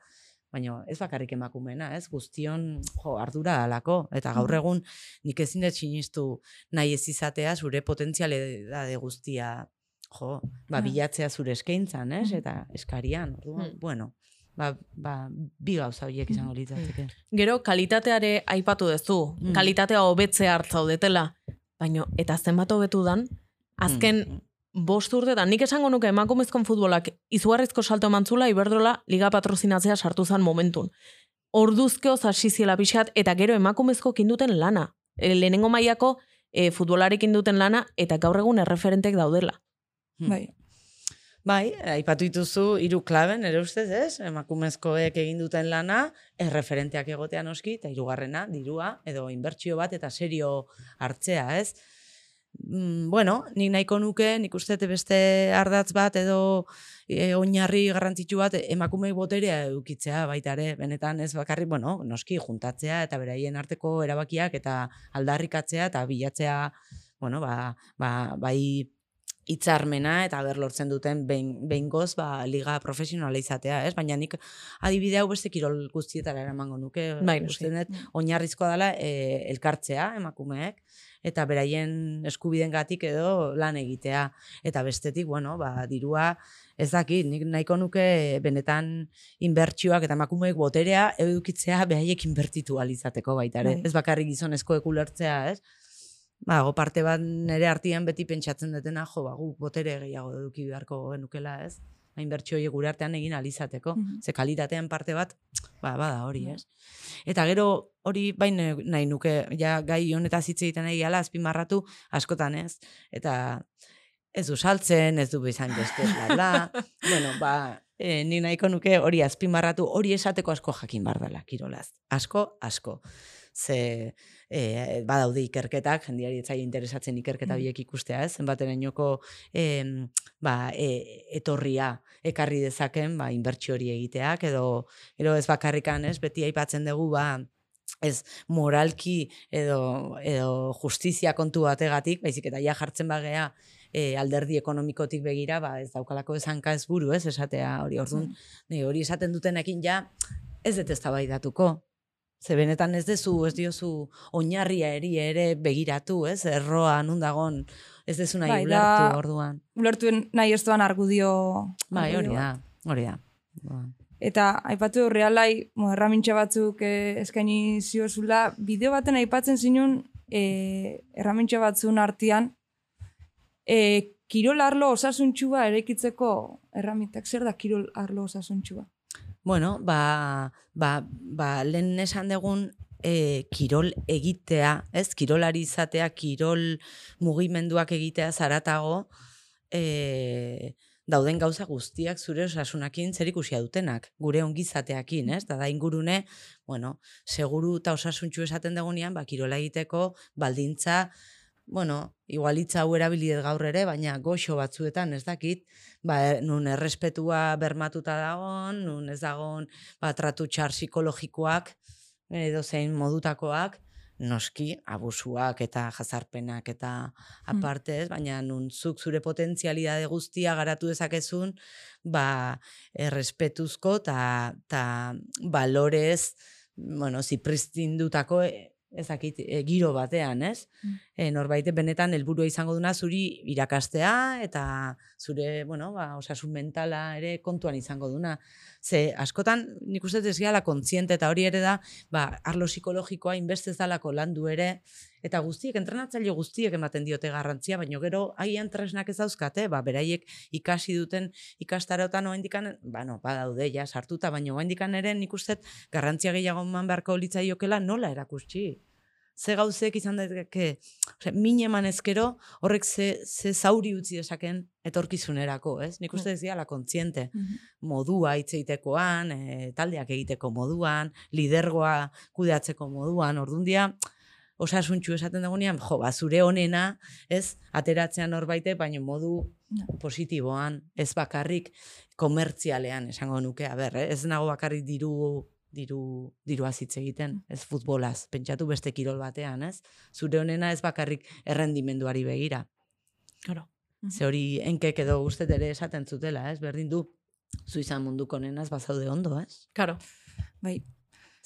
baina ez bakarrik emakumena, ez? Guztion, jo, ardura alako. Eta gaur egun, nik ezin dut sinistu nahi ez izatea zure potentzialidade guztia, jo, ba, bilatzea zure eskaintzan, ez? Eta eskarian, orduan, Mm. bueno, ba, ba, bi gauza horiek izango litzateke. Gero, kalitateare aipatu duzu. Mm. Kalitatea hobetzea hartzaudetela. Baina, eta zenbat hobetu dan, azken Mm. bost urtetan, nik esango nuke emakumezkon futbolak izugarrizko salto emantzula, Iberdrola liga patrozinatzea sartu zen momentun. Orduzkeo hasi ziela pixat, eta gero emakumezko kinduten lana. E, lehenengo mailako e, futbolarekin duten lana, eta gaur egun erreferentek daudela. Mm. Bai. Bai, aipatu dituzu hiru klaben, ere ustez, ez? Emakumezkoek egin duten lana, erreferenteak egotea noski, eta hirugarrena, dirua, edo inbertsio bat, eta serio hartzea, ez? Mm, bueno, nik nahiko nuke, nik uste beste ardatz bat, edo e, oinarri garrantzitsu bat, emakumei boterea edukitzea baita ere, benetan ez bakarrik, bueno, noski juntatzea, eta beraien arteko erabakiak, eta aldarrikatzea, eta bilatzea, bueno, ba, ba, bai hitzarmena eta ber lortzen duten behin behingoz ba liga profesionala izatea, ez? Baina nik adibide hau beste kirol guztietara eramango nuke. Bai, dut oinarrizkoa dela e, elkartzea emakumeek eta beraien eskubidengatik edo lan egitea eta bestetik, bueno, ba dirua ez dakit, nik nahiko nuke benetan inbertsioak eta emakumeek boterea edukitzea behaiek inbertitu ahal izateko baita ere. Bai. Ez bakarrik gizonezkoek ulertzea, ez? Ba, go parte bat nire artian beti pentsatzen dutena, jo, ba, gu botere gehiago eduki beharko genukela, ez? Hain bertxo gure artean egin alizateko. Mhm. Ze kalitatean parte bat, ba, bada hori, ez? Eta gero hori bain nahi nuke, ja gai honetaz hitz egiten nahi gala, azpimarratu askotan, ez? Eta ez du saltzen, ez du bezain beste, bla, bla. bueno, ba, e, ni nahiko nuke hori azpimarratu, hori esateko asko jakin bar dela, kirolaz. Asko, asko. Ze e, badaude ikerketak, jendiari etzai interesatzen ikerketa Mm. horiek ikustea, ez? Zenbaterainoko em, ba, e, etorria ekarri dezaken, ba, inbertsio hori egiteak, edo, edo ez bakarrikan, ez? Beti aipatzen dugu, ba, ez moralki edo, edo justizia kontu bategatik, baizik eta ja jartzen bagea e, alderdi ekonomikotik begira, ba, ez daukalako esanka ez buru, ez, esatea hori, orduan, ni hori esaten dutenekin ja, ez dut eztabaidatuko. Ze benetan ez dezu, ez diozu oinarria eri ere begiratu, ez? Erroa nun dagon, ez dezu nahi Bai, da- ulertu orduan. Ulertuen nahi ez duan argudio... Bai, hori da, hori da. Eta aipatu realai, mo, erramintxe batzuk eh, eskaini ziozula, bideo baten aipatzen zinun eh, erramintxe batzun artean, eh, kirol arlo osasuntxua erekitzeko erramintak, zer da kirol arlo osasuntxua? Bueno, ba, ba, ba lehen esan dugun e, kirol egitea, ez? Kirolari izatea, kirol mugimenduak egitea zaratago, e, dauden gauza guztiak zure osasunakin zer ikusia dutenak, gure ongizateakin, ez? Da da ingurune, bueno, seguru eta osasuntxu esaten dagunean, ba, kirola egiteko baldintza, bueno, igualitza hau erabiliet gaur ere, baina goxo batzuetan ez dakit, ba, nun errespetua bermatuta dagon, nun ez dagon ba, tratu txar psikologikoak, edo zein modutakoak, noski abusuak eta jazarpenak eta aparte ez, baina nun zuk zure potentzialidade guztia garatu dezakezun, ba, errespetuzko eta ta balorez, bueno, zipristindutako ezakit, e, giro batean, ez? Mm. E, norbait benetan helburua izango duna zuri irakastea eta zure, bueno, ba, osasun mentala ere kontuan izango duna. Ze, askotan, nik uste ez gehala kontziente eta hori ere da, ba, arlo psikologikoa inbestez dalako landu ere, eta guztiek, entrenatzaile guztiek ematen diote garrantzia, baina gero agian tresnak ez dauzkate, ba, beraiek ikasi duten ikastarotan oendikan, ba, no, badaude, ja, sartuta, baina oendikan ere nik uste garrantzia gehiago eman beharko litzaiokela nola erakustsi ze gauzek izan daiteke, ose, min eman ezkero, horrek ze, ze zauri utzi desaken etorkizunerako, ez? Nik uste ez la kontziente. Modua itzeitekoan, e, taldeak egiteko moduan, lidergoa kudeatzeko moduan, ordun dia, osasuntxu esaten dagoenean, jo, ba, zure honena, ez, ateratzean norbaite, baina modu positiboan, ez bakarrik komertzialean esango nuke, a ber, eh? ez nago bakarrik diru diru, diru azitze egiten, ez futbolaz, pentsatu beste kirol batean, ez? Zure honena ez bakarrik errendimenduari begira. Claro. Ze hori enkek edo uste ere esaten zutela, ez? Berdin du, zu izan munduko nenaz bazaude ondo, ez? Claro. Bai,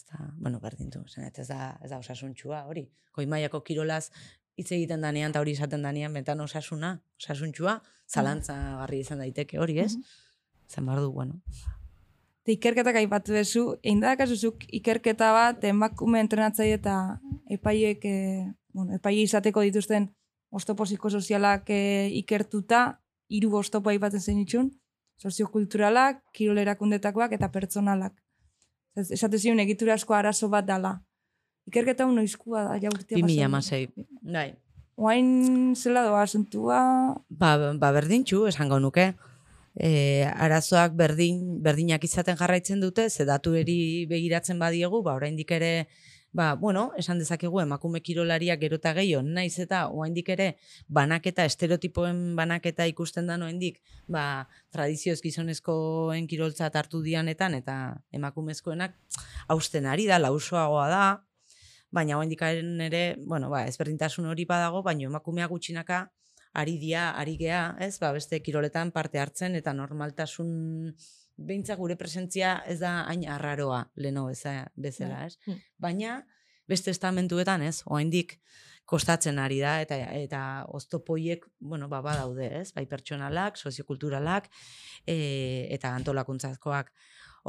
Eta, bueno, berdin du, zenet, ez da, ez da osasuntxua, hori. Goi maiako kirolaz hitz egiten danean eta hori esaten danean, betan osasuna, osasuntxua, zalantza garri izan daiteke hori, ez? Zen bar du, bueno. Eta ikerketak aipatu duzu, egin da kasuzuk ikerketa bat emakume entrenatzaile eta epaiek, e, bueno, epaile izateko dituzten oztopo psikosozialak e, ikertuta, hiru oztopo aipatzen zen itxun, soziokulturalak, kirol erakundetakoak eta pertsonalak. Ez- Esate zion egiturazko arazo bat dala. Ikerketa hau noizkua da, ja urtea 2006. Bai. Oain zela doa asuntua, Ba, ba berdintxu, esango nuke. E, arazoak berdin, berdinak izaten jarraitzen dute, ze datueri begiratzen badiegu, ba, oraindik ere, ba, bueno, esan dezakegu emakume kirolariak gero eta gehiago, naiz eta oraindik ere banaketa, estereotipoen banaketa ikusten da oraindik, ba, tradizioz gizonezkoen kiroltzat hartu dianetan eta emakumezkoenak hausten ari da, lausoagoa da, baina oraindik ere, bueno, ba, ezberdintasun hori badago, baina emakumeak gutxinaka ari dia, ari gea, ez, ba, beste kiroletan parte hartzen eta normaltasun beintza gure presentzia ez da hain arraroa leno beza, bezala, ez? Mm. Baina beste estamentuetan, ez, oraindik kostatzen ari da eta eta oztopoiek, bueno, ba badaude, ez? Bai pertsonalak, soziokulturalak e, eta antolakuntzazkoak.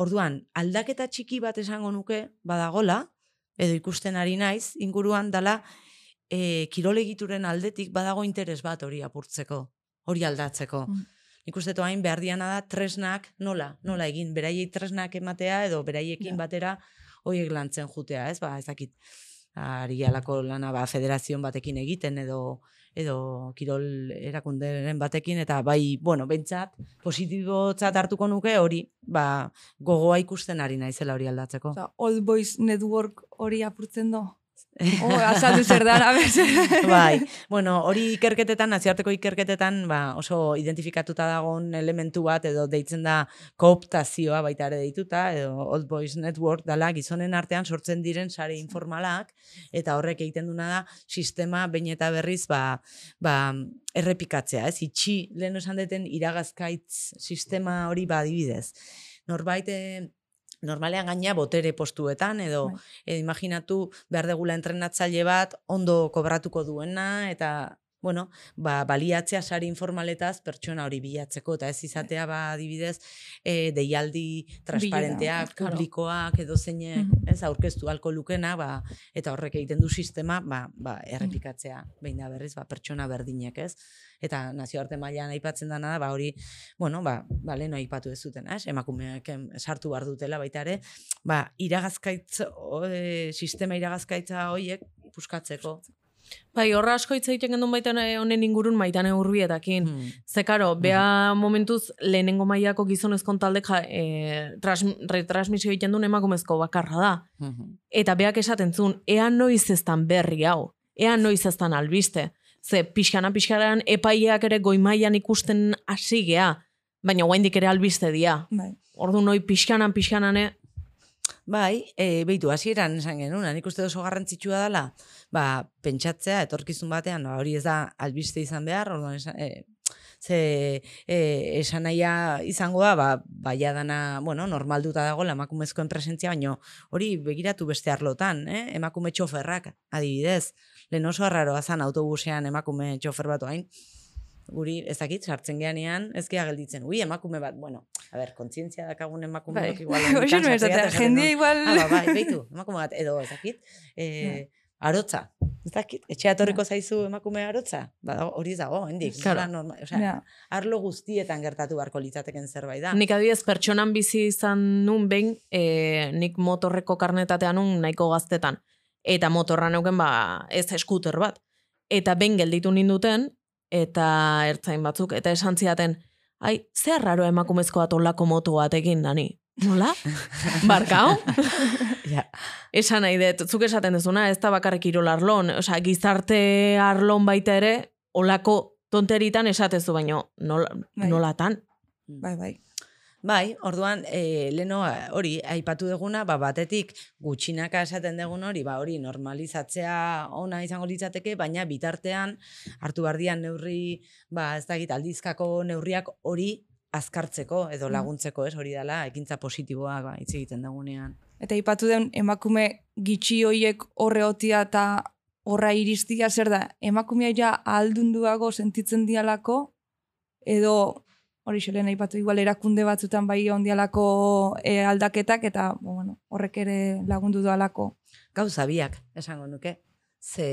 Orduan, aldaketa txiki bat esango nuke badagola edo ikusten ari naiz inguruan dala e, kirolegituren aldetik badago interes bat hori apurtzeko, hori aldatzeko. Mm. Nik uste hain behar diana da tresnak nola, nola egin, beraiei tresnak ematea edo beraiekin Ja. batera hoiek lantzen jutea, ez? Ba, ez dakit, ari alako lana ba, federazion batekin egiten edo edo kirol erakunderen batekin eta bai, bueno, bentsat positibotzat hartuko nuke hori, ba, gogoa ikusten ari naizela hori aldatzeko. Old Boys Network hori apurtzen do. Oh, azaldu zer da, bai, bueno, hori ikerketetan, nazioarteko ikerketetan, ba, oso identifikatuta dagoen elementu bat, edo deitzen da kooptazioa baita ere deituta, edo Old Boys Network dala gizonen artean sortzen diren sare informalak, eta horrek egiten duna da, sistema behin eta berriz, ba, ba, errepikatzea, ez? Itxi, lehen esan deten iragazkaitz sistema hori ba adibidez. Norbait, eh, normalean gaina botere postuetan edo Bai. edo imaginatu behar degula entrenatzaile bat ondo kobratuko duena eta bueno, ba, baliatzea sari informaletaz pertsona hori bilatzeko eta ez izatea ba adibidez e, deialdi transparenteak, claro. publikoak edo zeinek, Mhm. ez aurkeztu alko lukena, ba, eta horrek egiten du sistema, ba, ba errepikatzea behin da berriz, ba, pertsona berdinek, ez? Eta nazioarte mailan aipatzen dana da, ba hori, bueno, ba, ba leno aipatu ez zuten, ez? Emakumeak em, sartu behar dutela baita ere, ba, iragazkaitz, o, e, sistema iragazkaitza hoiek puskatzeko. Bai, horra asko hitz egiten gendun baita honen ingurun maitane urbietakin. Hmm. Ze karo, bea momentuz lehenengo mailako gizonezkon taldek ja, e, tras, retransmisio egiten duen emakumezko bakarra da. Mhm. Eta beak esaten zuen, ea noiz eztan berri hau, ea noiz eztan albiste. Ze pixkana pixkanan epaileak ere goimailan ikusten hasi gea, baina guaindik ere albiste dia. Bai. Ordu noi pixkanan pixkanane, Bai, e, behitu, hasieran esan genuen, nik uste oso garrantzitsua dela, ba, pentsatzea, etorkizun batean, ba, hori ez da albiste izan behar, orduan esan, e, ze e, esan nahia izango da, ba, baia dana, bueno, normalduta dago emakumezkoen presentzia, baino hori begiratu beste arlotan, eh? emakume txoferrak, adibidez. Lehen oso arraroa zan autobusean emakume txofer bat hain, guri ez dakit sartzen geanean ez gea gelditzen. Ui, emakume bat, bueno, a ber, kontzientzia dakagun emakume Bai. bat igual. Hoxe no esatea, jende igual... Ah, ba, bai, beitu, emakume bat, edo ez dakit. E, arotza, ez dakit, etxea etorriko zaizu emakume arotza? Ba, hori ez dago, hendik. Claro. nola norma- osea, Ja. arlo guztietan gertatu beharko litzateken zerbait da. Nik adibidez pertsonan bizi izan nun behin, e, nik motorreko karnetatea nun nahiko gaztetan. Eta motorra neuken ba ez eskuter bat. Eta behin gelditu ninduten, eta ertzain batzuk, eta esan ziaten, ai, ze raro emakumezko bat olako moto batekin, nani? Nola? Barkao? Ja. Esan nahi dut, zuk esaten duzuna, ez da bakarrik kirol arlon, osea, gizarte arlon baita ere, olako tonteritan esatezu, baino, nola, Bai. nolatan? Bai, bai. Bai, orduan, e, leno hori, aipatu deguna, ba, batetik gutxinaka esaten degun hori, ba, hori normalizatzea ona izango litzateke, baina bitartean hartu bardian neurri, ba, ez dakit, aldizkako neurriak hori azkartzeko edo Mm. laguntzeko, ez hori dela, ekintza positiboak ba, hitz egiten dugunean. Eta ipatu den emakume gitxi hoiek horre otia eta horra iristia zer da, emakumea ja aldunduago sentitzen dialako, edo hori xelen aipatu igual erakunde batzutan bai ondialako e, aldaketak eta bueno, horrek ere lagundu doalako. Gauza biak, esango nuke. Ze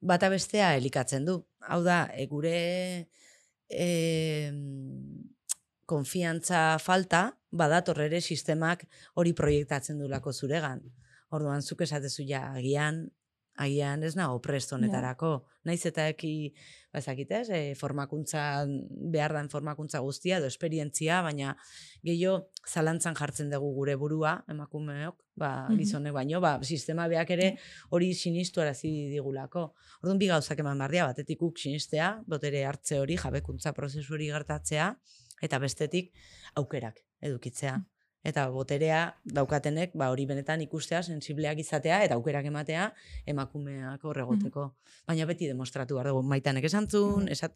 bata bestea elikatzen du. Hau da, e, gure e, konfiantza falta, badator ere sistemak hori proiektatzen dulako zuregan. Orduan, zuk esatezu ja, agian, agian ez nago prest honetarako. Naiz eta eki, bazakitez, e, formakuntza, behar den formakuntza guztia, edo esperientzia, baina gehiago zalantzan jartzen dugu gure burua, emakumeok, ba, gizonek baino, ba, sistema beak ere hori sinistu arazi digulako. Orduan bi gauzak eman bardia, batetik guk sinistea, botere hartze hori, jabekuntza prozesu hori gertatzea, eta bestetik aukerak edukitzea. Eta boterea daukatenek, ba, hori benetan ikustea, sensibleak izatea, eta aukerak ematea, emakumeak horregoteko. Baina beti demostratu behar dugu, maitanek esan zuen, esat...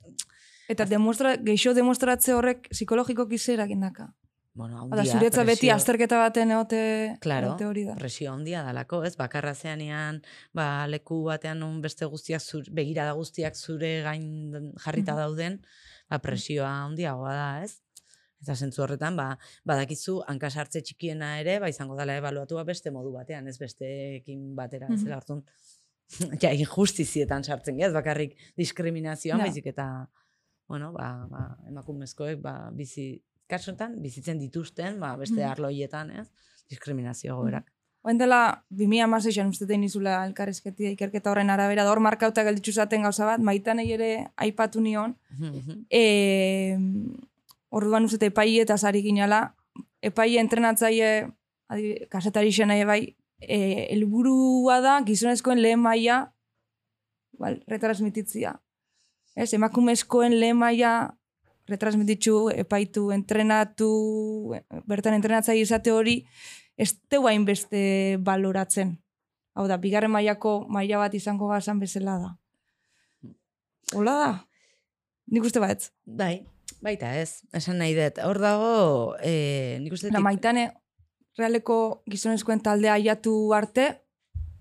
Eta demostra, geixo demostratze horrek psikologikoki zer egindaka. Bueno, Hala, handia, zuretza beti presio- azterketa baten egote, Claro, hori da. presio handia dalako, ez? Bakarra zeanean, ba, leku batean non beste guztiak, zur, begirada guztiak zure gain jarrita Mhm. dauden, ba, presioa handiagoa da, ez? Eta zentzu horretan, ba, badakizu, hankasartze txikiena ere, ba, izango dela ebaluatua beste modu batean, ez besteekin batera, ez Mhm. dela hartun. ja, injustizietan sartzen ez bakarrik diskriminazioan, Ja. baizik eta, bueno, ba, ba, emakumezkoek, ba, bizi, kasuetan, bizitzen dituzten, ba, beste Mhm. arlo hietan, ez? Diskriminazio goberak. Oen dela, 2006an uste tein izula elkarrezketia ikerketa horren arabera, da hor markauta gelditzu zaten gauza bat, maitanei ere aipatu nion, Mhm. e, orduan uste epai eta sari ginala, epai entrenatzaile, kasetari nahi bai, e, helburua da gizonezkoen lehen maila igual, retransmititzia. Ez, emakumezkoen lehen maila retransmititzu, epaitu, entrenatu, bertan entrenatzaile izate hori, ez teu hainbeste baloratzen. Hau da, bigarren mailako maila bat izango gazan bezala da. Hola da? Nik uste bat. Bai, baita ez, esan nahi dut. Hor dago, e, nik uste Na, maitane, realeko gizonezkoen taldea aiatu arte,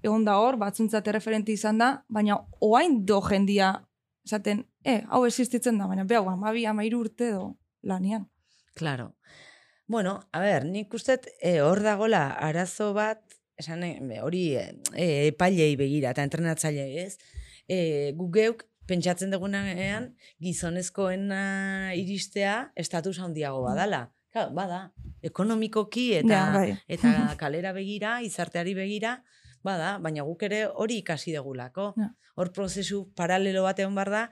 egon da hor, batzuntzat referente izan da, baina oain do jendia, esaten, e, hau existitzen da, baina behau, amabi, amairu urte do lanian. Claro. Bueno, a ber, nik uste e, hor dagola arazo bat, esan hori e, e, epailei begira eta entrenatzailei ez, e, gu geuk pentsatzen dugunean gizonezkoena iristea estatus handiago badala. Claro, bada, ekonomikoki eta Ja, bai. eta kalera begira, izarteari begira, bada, baina guk ere hori ikasi degulako. Ja. Hor prozesu paralelo bat egon behar da,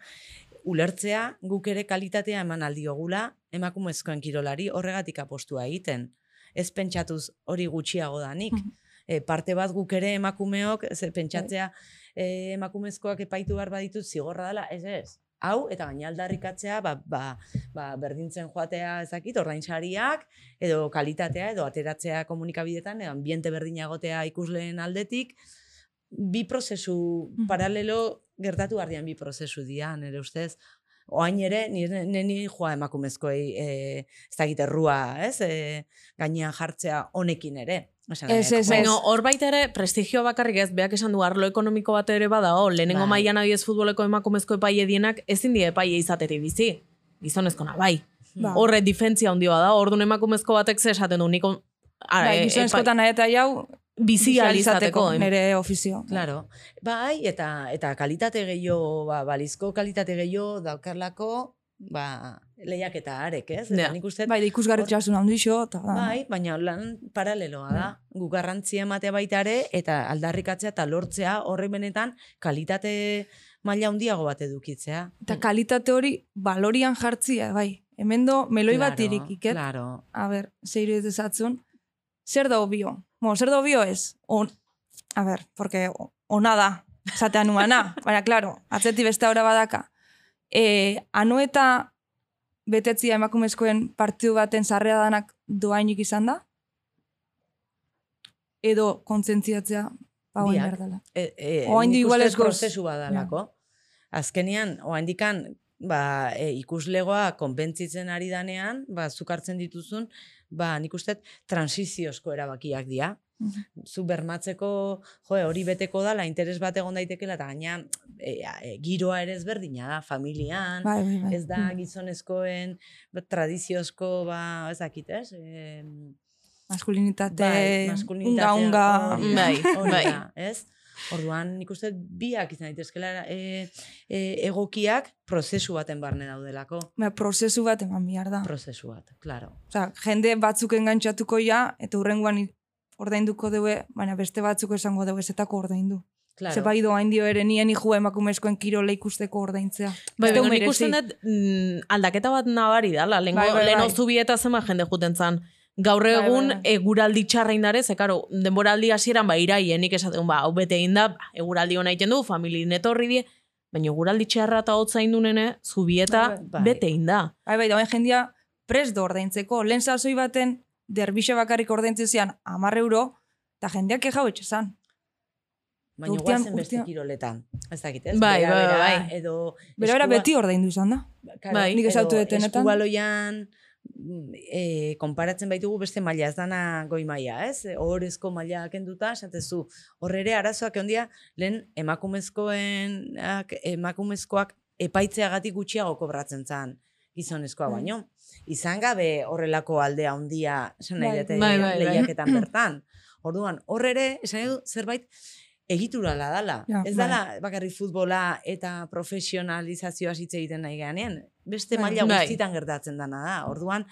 ulertzea guk ere kalitatea eman aldiogula emakumezkoen kirolari horregatik apostua egiten. Ez pentsatuz hori gutxiago danik. Mhm. E, parte bat guk ere emakumeok, ze pentsatzea e, emakumezkoak epaitu behar baditut zigorra dela, ez ez. Hau, eta gaina aldarrikatzea, ba, ba, ba, berdintzen joatea ezakit, ordainsariak, edo kalitatea, edo ateratzea komunikabidetan, edo ambiente berdinagotea ikusleen aldetik, bi prozesu Mhm. paralelo gertatu gardian bi prozesu dira, nire ustez. Oain ere, nire neni joa emakumezkoei e, ez errua, ez? E, gainean jartzea honekin ere. Osa, Ez, ez, Baina hor baita ere, prestigio bakarrik ez, beak esan du arlo ekonomiko bat ere badao, lehenengo Bai. mailan adibidez futboleko emakumezko epaile dienak ezin die epaile izateri bizi. Gizonezkona, bai. Ba. Horre difentzia handia da, orduan emakumezko batek ze esaten du, niko a, Bai, e, gizonezkotan nahi eta jau, bizi alizateko. nire ofizio. Claro. Bai, eta eta kalitate gehiago, ba, balizko kalitate gehiago daukarlako, ba, lehiaketa arek, ez? Eta Ja. nik uste, Bai, ikusgarritxasun handixo, eta da. Bai, baina lan paraleloa da. Gu garrantzia ematea baita ere, eta aldarrikatzea eta lortzea horre benetan kalitate maila handiago bat edukitzea. Eta kalitate hori balorian jartzia, bai. Hemen do, meloi bat Claro, irikiket. Claro. A ber, zeiru ezatzun. Zer da obio? Bueno, zer da obio ez? On, a ber, porque o- ona da, esatean nuana. Baina, claro, atzeti beste aurra badaka. E, anu eta betetzia emakumezkoen partidu baten sarrea danak doainik izan da? Edo kontzentziatzea Biak. behar dela. E, e, nik igual ez prozesu badalako. Azkenean, oaindikan, ba, e, ikuslegoa konbentzitzen ari danean, ba, zuk hartzen dituzun, ba, nik uste transiziozko erabakiak dira. Mhm. zu bermatzeko, jo, hori beteko dala, interes bat egon daitekela, eta gaina e, e, giroa ere ezberdina da, familian, Bai, bai, bai. ez da gizonezkoen ba, tradiziozko, ba, ez dakit, ez? E, Maskulinitate, bai, unga, maskulinitatea, unga. da, Bai, bai. ez? Orduan, nik uste biak izan daitezkela e, e, egokiak prozesu baten barne daudelako. Ba, prozesu bat eman behar da. Prozesu bat, claro. Osea, jende batzuk engantzatuko ja, eta hurrengoan ordainduko dugu, baina beste batzuk esango dugu ezetako ordaindu. claro. Ze bai doain dio ere nien hijo emakumezkoen kirola ikusteko ordaintzea. Bai, Ez deu baina nik merezi. usten dut mm, aldaketa bat nabari dala, lehenko, Bai, bai, lehen bai. zubieta zema jende juten zan. Gaur Bai, bai, egun bai. eguraldi txarra indare, ze karo, denboraldi hasieran ba iraienik esaten, ba, hau bete egin da, ba, eguraldi hona egiten du, famili netorri die, baina eguraldi txarra eta hotza indunene, zubieta Bai, bai. bete egin da. Bai, bai, dauen jendia prest do ordaintzeko. Lehen sasoi baten derbixe bakarrik ordaintzen zian amar euro, eta jendeak ejau etxezan. Baina urtean- guazen beste kiroletan. Ez dakit, ez? Bai, bai, bai. Edo Bera, bera beti ordaindu izan da. Claro, Bai. Nik ezautu edo detenetan. Eskubaloian e, konparatzen baitugu beste maila, ez dana goi maila, ez? Ohorezko maila kenduta, esatezu, hor ere arazoak ondia, lehen emakumezkoen, emakumezkoak epaitzeagatik gutxiago kobratzen zan gizonezkoa Bai. baino. Izan gabe horrelako aldea handia, esan nahi Bai, dute, bai, lehiaketan bertan. Orduan, hor ere, esan dut, zerbait egiturala dala. Ja, ez dala bakarrik futbola eta profesionalizazioa hitz egiten nahi ganean. Beste Bai. maila guztietan gertatzen dana da. Orduan,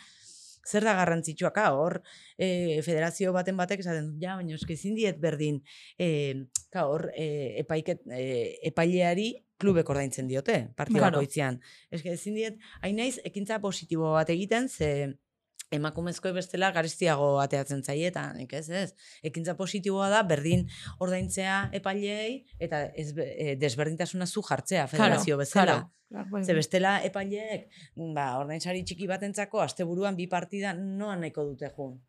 zer da garrantzitsuaka hor e, federazio baten batek esaten ja, baina eske ezin diet berdin e, ka, hor e, epaiket, e, epaileari klubek ordaintzen diote, partio Claro. bakoitzean. Eske ezin diet, hain naiz, ekintza positibo bat egiten, ze emakumezko bestela garestiago ateatzen zaie eta nik ez ez. Ekintza positiboa da berdin ordaintzea epaileei eta ez, e, desberdintasuna zu jartzea federazio bezala. claro. Ze bestela epaileek, ba, ordainsari txiki batentzako asteburuan bi partida noa nahiko dute jun.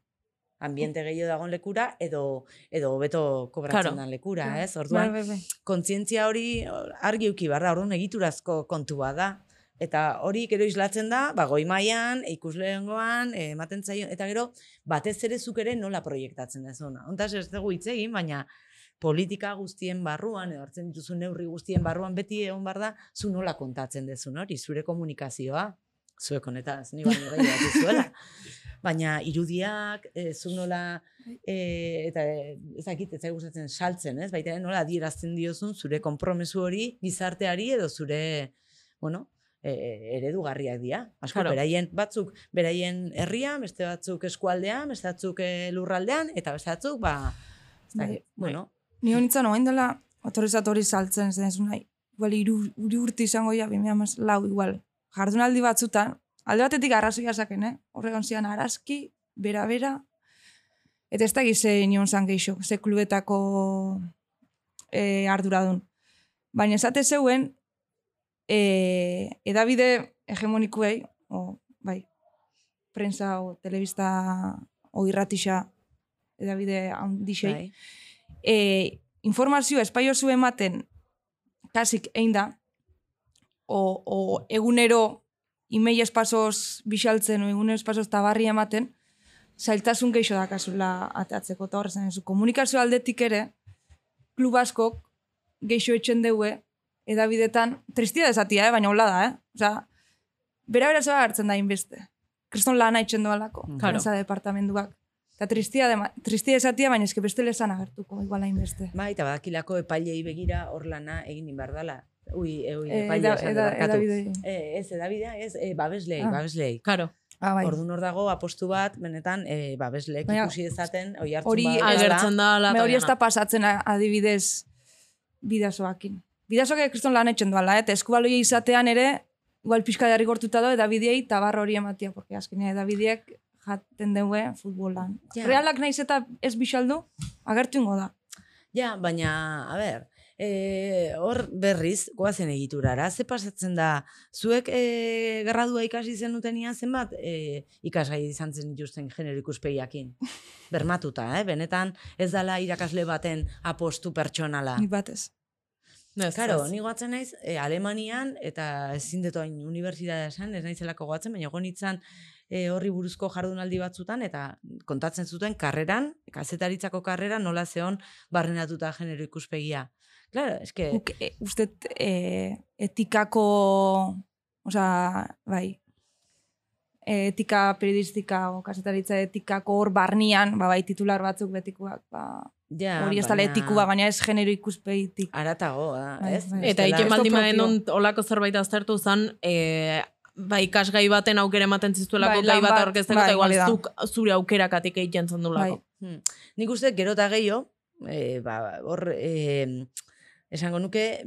Ambiente gehiago dagoen lekura edo edo hobeto kobratzen Claro. lekura, Claro. ez? Orduan, Bai, bai, bai. kontzientzia hori argi uki behar da, orduan egiturazko kontua da. Eta hori gero islatzen da, ba, goi mailan, ikuslehengoan, eh, ematen zaio, eta gero batez ere zuk ere nola proiektatzen dezuna. Hontaz ez dugu hitz egin, baina politika guztien barruan, edo hartzen dituzu neurri guztien barruan, beti egon bar da, zu nola kontatzen dezun hori, zure komunikazioa, zuek honetaz, ni baino gehiago zuela. Baina irudiak, e, zu nola, e, eta e, ez dakit, ez gustatzen saltzen, ez? Baita nola adierazten diozun zure konpromesu hori gizarteari edo zure, bueno, e, eredugarriak dira. Asko, Claro. beraien batzuk, beraien herrian, beste batzuk eskualdean, beste batzuk lurraldean, eta beste batzuk, ba, ez Bai, dakit, bueno, Ni honitzen oain dela, otorizat hori saltzen zen nahi. Igual iru, iru urte izango ja, bimea lau igual. Jardunaldi batzutan, alde batetik arrazoia zaken, eh? Horregon zian arazki, bera-bera, eta ez da gize nion zan geixo, ze klubetako e, arduradun. Baina esate zeuen, e, edabide hegemonikuei, o, bai, prensa o telebista o irratisa edabide handixei, bai. e, informazio espaio zu ematen kasik egin da, o, o egunero imei espasoz bixaltzen, o egunero espasoz tabarri ematen, zailtasun geixo dakazula ateatzeko, eta horrezen, ez, komunikazio aldetik ere, klub askok geixo etxen deue, edabidetan, tristia desatia, eh? baina hola da, eh? Osa, bera bera zeba hartzen da inbeste. Kriston lana etxen doalako, Claro. departamentuak. Eta tristia, dema, tristia esatia, baina eske beste lesan agertuko, igual hainbeste. Bai, eta badakilako epailei begira hor lana egin inbardala. Ui, e, ui, Eh, epailea eda- esan eda- barkatu. edabidei. Eh, ez, edabidea, ez, babeslei, Ah. babeslei. Karo. Ah, bai. Orduan hor dago apostu bat, benetan, eh, babesleek ikusi dezaten, oi hartzun hori. Agertzen da. Me hori ez da pasatzen adibidez bidazoakin. Bidazoak kriston lan etxen duala, eh? eta eskubaloi izatean ere, igual pixka jarri gortuta do, edabideei tabar hori ematia, porque azkenean edabideek jaten deue futbolan. Ja. Realak naiz eta ez bixaldu, agertu ingo da. Ja, baina, a ber, e, hor berriz, goazen egiturara, ze pasatzen da, zuek e, gradua ikasi zenutenia zenbat e, ikasgai izan zen dituzten genero ikuspegiakin. Bermatuta, eh? benetan ez dala irakasle baten apostu pertsonala. Nik batez. Ez, Karo, ni goatzen naiz, e, Alemanian, eta ezin dut hain unibertsitatea esan, ez naizelako goatzen, baina egon nintzen e, horri buruzko jardunaldi batzutan, eta kontatzen zuten karreran, kazetaritzako karrera nola zeon barrenatuta genero ikuspegia. Claro, eske, Guk, e, uste, e, etikako, osea, bai, e, etika periodistika, o kasetaritza etikako hor barnian, ba, bai, titular batzuk betikoak, ba, ja, hori ez dala etikua, baina ez genero ikuspegitik. Aratago, da, Bai, ez? bai. Eta Esto baldin baden olako zerbait aztertu zen, e, ba, ikasgai baten aukera ematen ziztuelako Bai, gai bat aurkezteko, bai, eta igual zuk zure aukerakatik egiten zendulako. Bai. Hmm. Nik uste gero eta gehiago, e, ba, hor, e, esango nuke,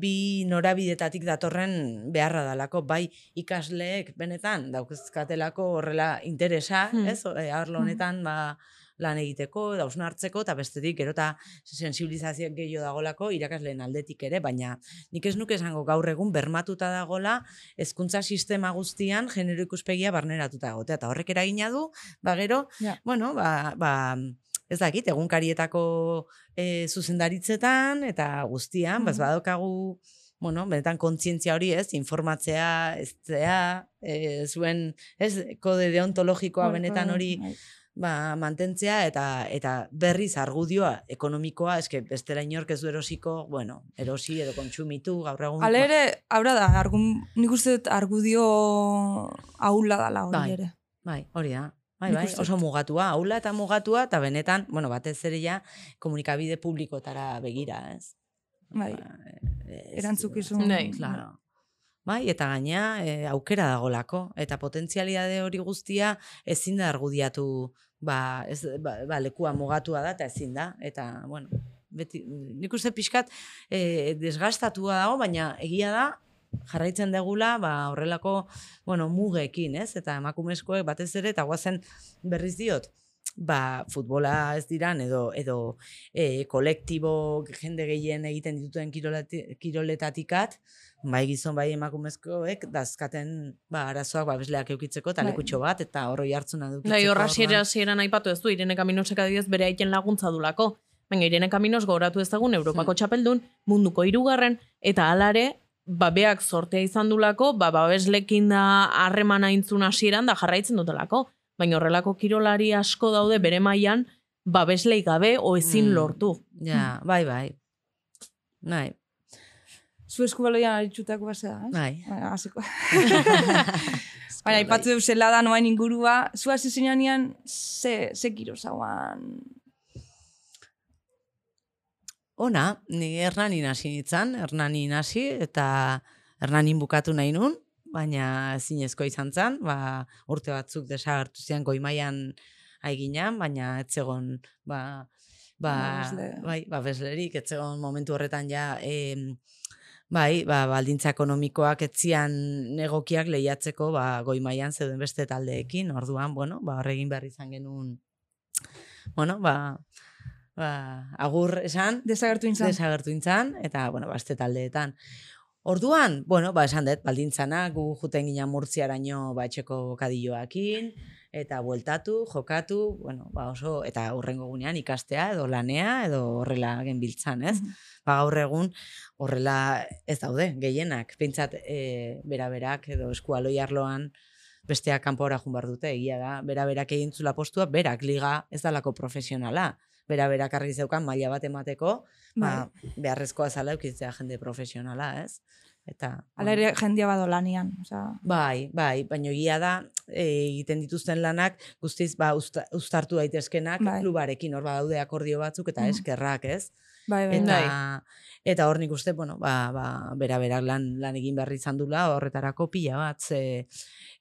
bi norabidetatik datorren beharra dalako, bai ikasleek benetan daukizkatelako horrela interesa, Hmm. ez? E, arlo honetan, ba, lan egiteko, dausna hartzeko, eta bestetik gero eta sensibilizazioak gehiago dagolako irakasleen aldetik ere, baina nik ez nuke esango gaur egun bermatuta dagola hezkuntza sistema guztian genero ikuspegia barneratuta egotea, eta horrek eragina du, ba gero, Ja. bueno, ba, ba, ez dakit, egunkarietako e, zuzendaritzetan eta guztian, mm. Mhm. badokagu, bueno, benetan kontzientzia hori ez, informatzea, ez zea, e, zuen, ez, kode deontologikoa benetan hori Bai. ba, mantentzea eta eta berriz argudioa ekonomikoa, eske bestela inork ez du erosiko, bueno, erosi edo kontsumitu gaur egun. Hala ere, haura da, argun, nik uste dut argudio aula dala hori Bai. ere. Bai, hori da. Bai, bai, oso mugatua, aula eta mugatua, eta benetan, bueno, batez ere ja, komunikabide publikotara begira, ez? Bai, Ba, ez- erantzukizun. Bai. Claro. Bai, eta gaina e, aukera dagolako. Eta potentzialidade hori guztia ezin da argudiatu, ba, ez, ba, ba, lekua mugatua da, eta ezin da. Eta, bueno, beti, nik uste pixkat e, desgastatua dago, baina egia da, jarraitzen degula, ba, horrelako, bueno, mugekin, ez? Eta emakumezkoek batez ere, eta guazen berriz diot, ba, futbola ez diran, edo, edo e, kolektibo jende gehien egiten kirolati, kiroletatikat, bai gizon bai emakumezkoek dazkaten ba, arazoak babesleak eukitzeko eta Bai. lekutxo bat eta horroi hartzuna dukitzeko. Bai, horra hasieran aipatu ez du, Irene Kaminosek adibidez bere aiten laguntza dulako. Baina Irene Kaminos gogoratu ezagun Europako Hmm. txapeldun, munduko hirugarren eta alare, ba beak sortea izan dulako, ba babeslekin da harremana intzun hasieran da jarraitzen dutelako. Baina horrelako kirolari asko daude bere mailan babeslei gabe o ezin Mm. lortu. Ja, bai, bai. Bai, Zu eskubaloian aritxutako basea, eh? bai. Baina, hasiko. Baina, ipatu deu zela da noain ingurua, zu hasi zinean ze, ze zauan. Ona, ni Hernanin hasi nintzen, Hernanin hasi eta Hernanin bukatu nahi nun, baina ezinezko izan zen, ba, urte batzuk desagertu zian goimaian aiginan, baina ez zegon, ba, ba, Babesle. bai, babeslerik, ez zegon momentu horretan ja, em, bai, ba, baldintza ekonomikoak etzian egokiak lehiatzeko, ba, goimaian zeuden beste taldeekin, orduan, bueno, ba, horregin behar izan genuen, bueno, ba, ba, agur esan, Desagertu intzan. desagertu intzan, eta, bueno, baste taldeetan. Orduan, bueno, ba, esan dut, baldintzana, gu juten ginen murtziaraino ba, etxeko kadilloakin, eta bueltatu, jokatu, bueno, ba oso, eta horrengo gunean ikastea, edo lanea, edo horrela genbiltzan, ez? Mhm. Ba gaur egun horrela ez daude, gehienak, pentsat e, bera-berak edo eskualoi arloan besteak kanpora jun dute, egia da, bera-berak egin zula postua, berak liga ez dalako profesionala. Bera-berak argi zeukan maila bat emateko, ba, beharrezkoa zala eukitzea jende profesionala, ez? Eta, Hala ere jendia bado lanian. Osea, Bai, bai, baina egia da e, egiten dituzten lanak guztiz ba, usta, uztartu daitezkenak Bai. klubarekin hor badaude akordio batzuk eta Mhm. eskerrak, ez? bai, bai, Eta, bai. eta hor nik uste, bueno, ba, ba, bera berak lan, lan egin behar izan dula, horretarako pila bat, ze,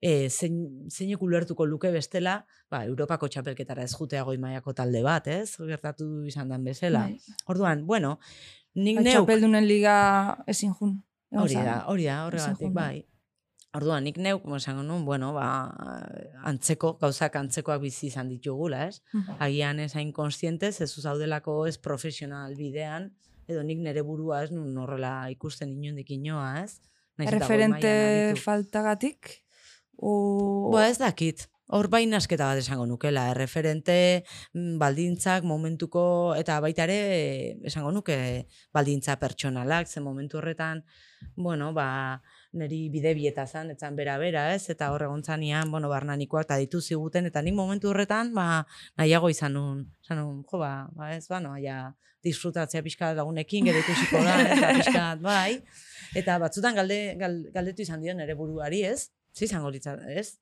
e, zein, zeinek ulertuko luke bestela, ba, Europako txapelketara ez jutea goi mailako talde bat, ez? Gertatu izan dan bezala. Bai. Orduan, bueno, nik Bai, neuk... txapeldunen liga ezin jun. Hori da, hori da, horregatik, jun, bai. Orduan, nik neuk, esango nun, bueno, ba, antzeko, gauzak antzekoak bizi izan ditugula, ez? Mhm. Agian ez hain konstientez, ez zaudelako ez profesional bidean, edo nik nere burua ez nun horrela ikusten inondik inoa, ez? Mailan aritu. faltagatik? O... Ba, ez dakit. Hor bain asketa bat esango nukela, erreferente mm, baldintzak momentuko, eta baita ere esango nuke baldintza pertsonalak, ze momentu horretan, bueno, ba, niri bide bieta zan, etzan bera-bera, ez? Eta hor egon zanean, bueno, barnanikoak eta ditu ziguten, eta nik momentu horretan, ba, nahiago izan nun, izan nun, jo, ba, ba ez, ba, no, ja, disfrutatzea pixka lagunekin, gero ikusiko da, eta pixka bat, bai. Eta batzutan galde, gal, galdetu izan dio nere buruari, ez? Izango litza, ez?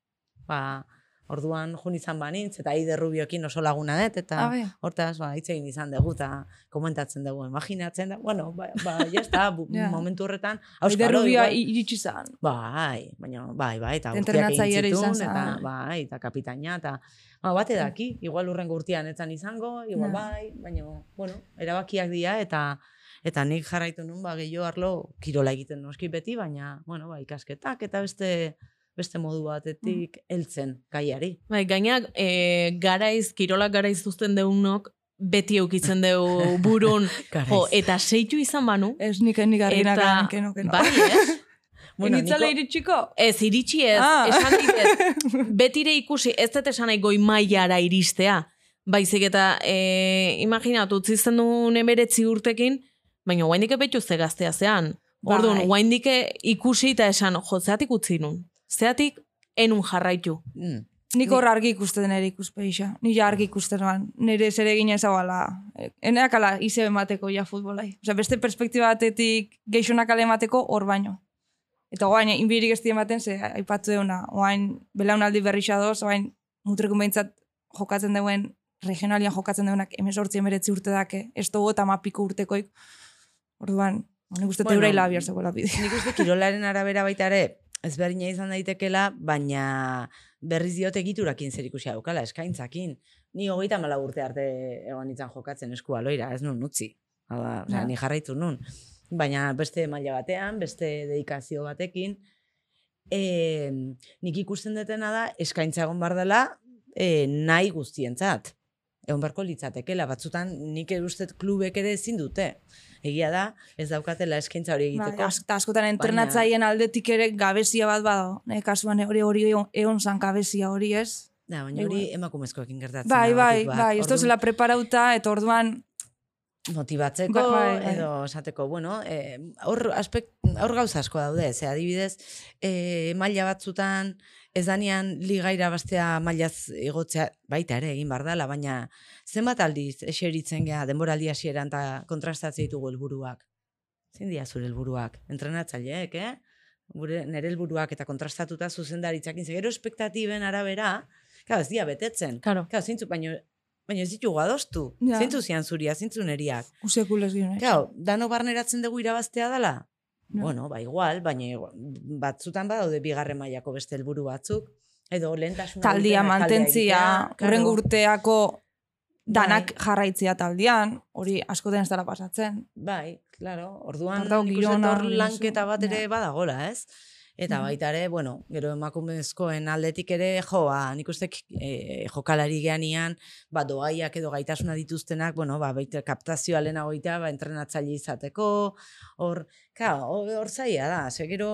Ba, orduan jun izan banintz, eta Aider Rubiokin oso laguna dut, eta Ah, bai. hortaz, ba, hitz egin izan dugu, eta komentatzen dugu, imaginatzen da, bueno, ba, ba jazta, Ja. momentu horretan, auskalo, Rubioa iritsi zen. Bai, baina, bai, bai, eta guztiak egin zituen, eta, bai, eta kapitaina, eta, ba, bate daki, igual urrengo urtean etzan izango, igual Ja. bai, baina, bueno, erabakiak dira, eta, eta nik jarraitu nun, ba, gehiago arlo, kirola egiten noski beti, baina, bueno, ba, ikasketak, eta beste, beste modu batetik heltzen gaiari. Bai, gainak, e, garaiz, kirolak garaiz zuzten deunok, beti eukitzen deu burun, jo, eta seitu izan banu, Ez nik nik arginak Eta- keno, keno. bai, ez? Bueno, Initzale Niko- iritsiko? Ez, iritsi ez, Ah. esan dit, betire ikusi, ez dut esan nahi goi mailara iristea. Baizik eta, e, imaginatu, utzizten duen emeretzi urtekin, baina guaindike betu ze gaztea zean. Bai. Orduan, guaindike ikusi eta esan, jo, zeatik utzi nun. Zeatik enun jarraitu. Mm. Nik hor argi ikusten nire ikuspeixa. Ni ja argi ikusten nuan. Nire zer egina ezagala. Eneak ala ize emateko ja futbolai. Osea, beste perspektiba batetik geixonak ale emateko hor baino. Eta oain, inbirik ez ematen, ze aipatzu deuna. Oain, belaunaldi berri xadoz, oain, mutrekun behintzat jokatzen duen, regionalian jokatzen deunak, emezortzi emeretzi urte dake, ez dugu eta mapiko urtekoik. Orduan, nik uste Bueno, teura hila zegoela. Nik uste kirolaren arabera baita ere, ezberdina izan daitekela, baina berriz diote egiturakin zer ikusi daukala, eskaintzakin. Ni hogeita mala urte arte egon nintzen jokatzen eskua loira, ez nun utzi. Hala, Ja. ni jarraitu nun. Baina beste maila batean, beste dedikazio batekin, e, nik ikusten detena da, eskaintza egon bar dela, e, nahi guztientzat. Egon beharko litzatekela, batzutan nik uste klubek ere ezin dute. Egia da, ez daukatela eskaintza hori egiteko. as- eta askotan entrenatzaien aldetik ere gabezia bat bado. Ne, kasuan hori hori egon- zan gabezia hori ez. Da, baina hori emakumezkoekin gertatzen Bai, da, bai, bat. bai, ez Orduan, zela preparauta, eta orduan, motibatzeko, Ba- bai, bai. edo esateko, bueno, eh, hor, aspekt, hor gauza asko daude, ze adibidez, eh, maila batzutan, ez danean ligaira bastea mailaz igotzea, baita ere, egin bar dela, baina zenbat aldiz eseritzen gea denboraldi hasieran eta kontrastatzen ditugu helburuak. Zein dira zure helburuak? Entrenatzaileek, eh? Gure, nire helburuak eta kontrastatuta zuzendaritzakin, ze gero espektatiben arabera, Claro, ez dira betetzen. Claro. Claro, zeintzu, baino, baino ez ditugu adostu. Ja. Zeintzu zian zuria, zeintzu neriak. usekulez gino. Claro, dano barneratzen dugu irabaztea dela? Ja. Bueno, ba igual, baina batzutan badaude bigarren mailako beste helburu batzuk, edo lehentasuna Taldia mantentzia, urrengo urteako danak Bai. jarraitzia taldean, hori askoten ez dela pasatzen. Bai, claro, orduan Hor girona, hor lanketa bat ere badagola, ez? Eta Mhm. baita ere, bueno, gero emakumezkoen aldetik ere, jo, ba, nik uste e, jokalari geanian, ba, doaiak edo gaitasuna dituztenak, bueno, ba, baita kaptazioa lehenago ba, entrenatzaile izateko, hor, Ka, hor zaila da, ze gero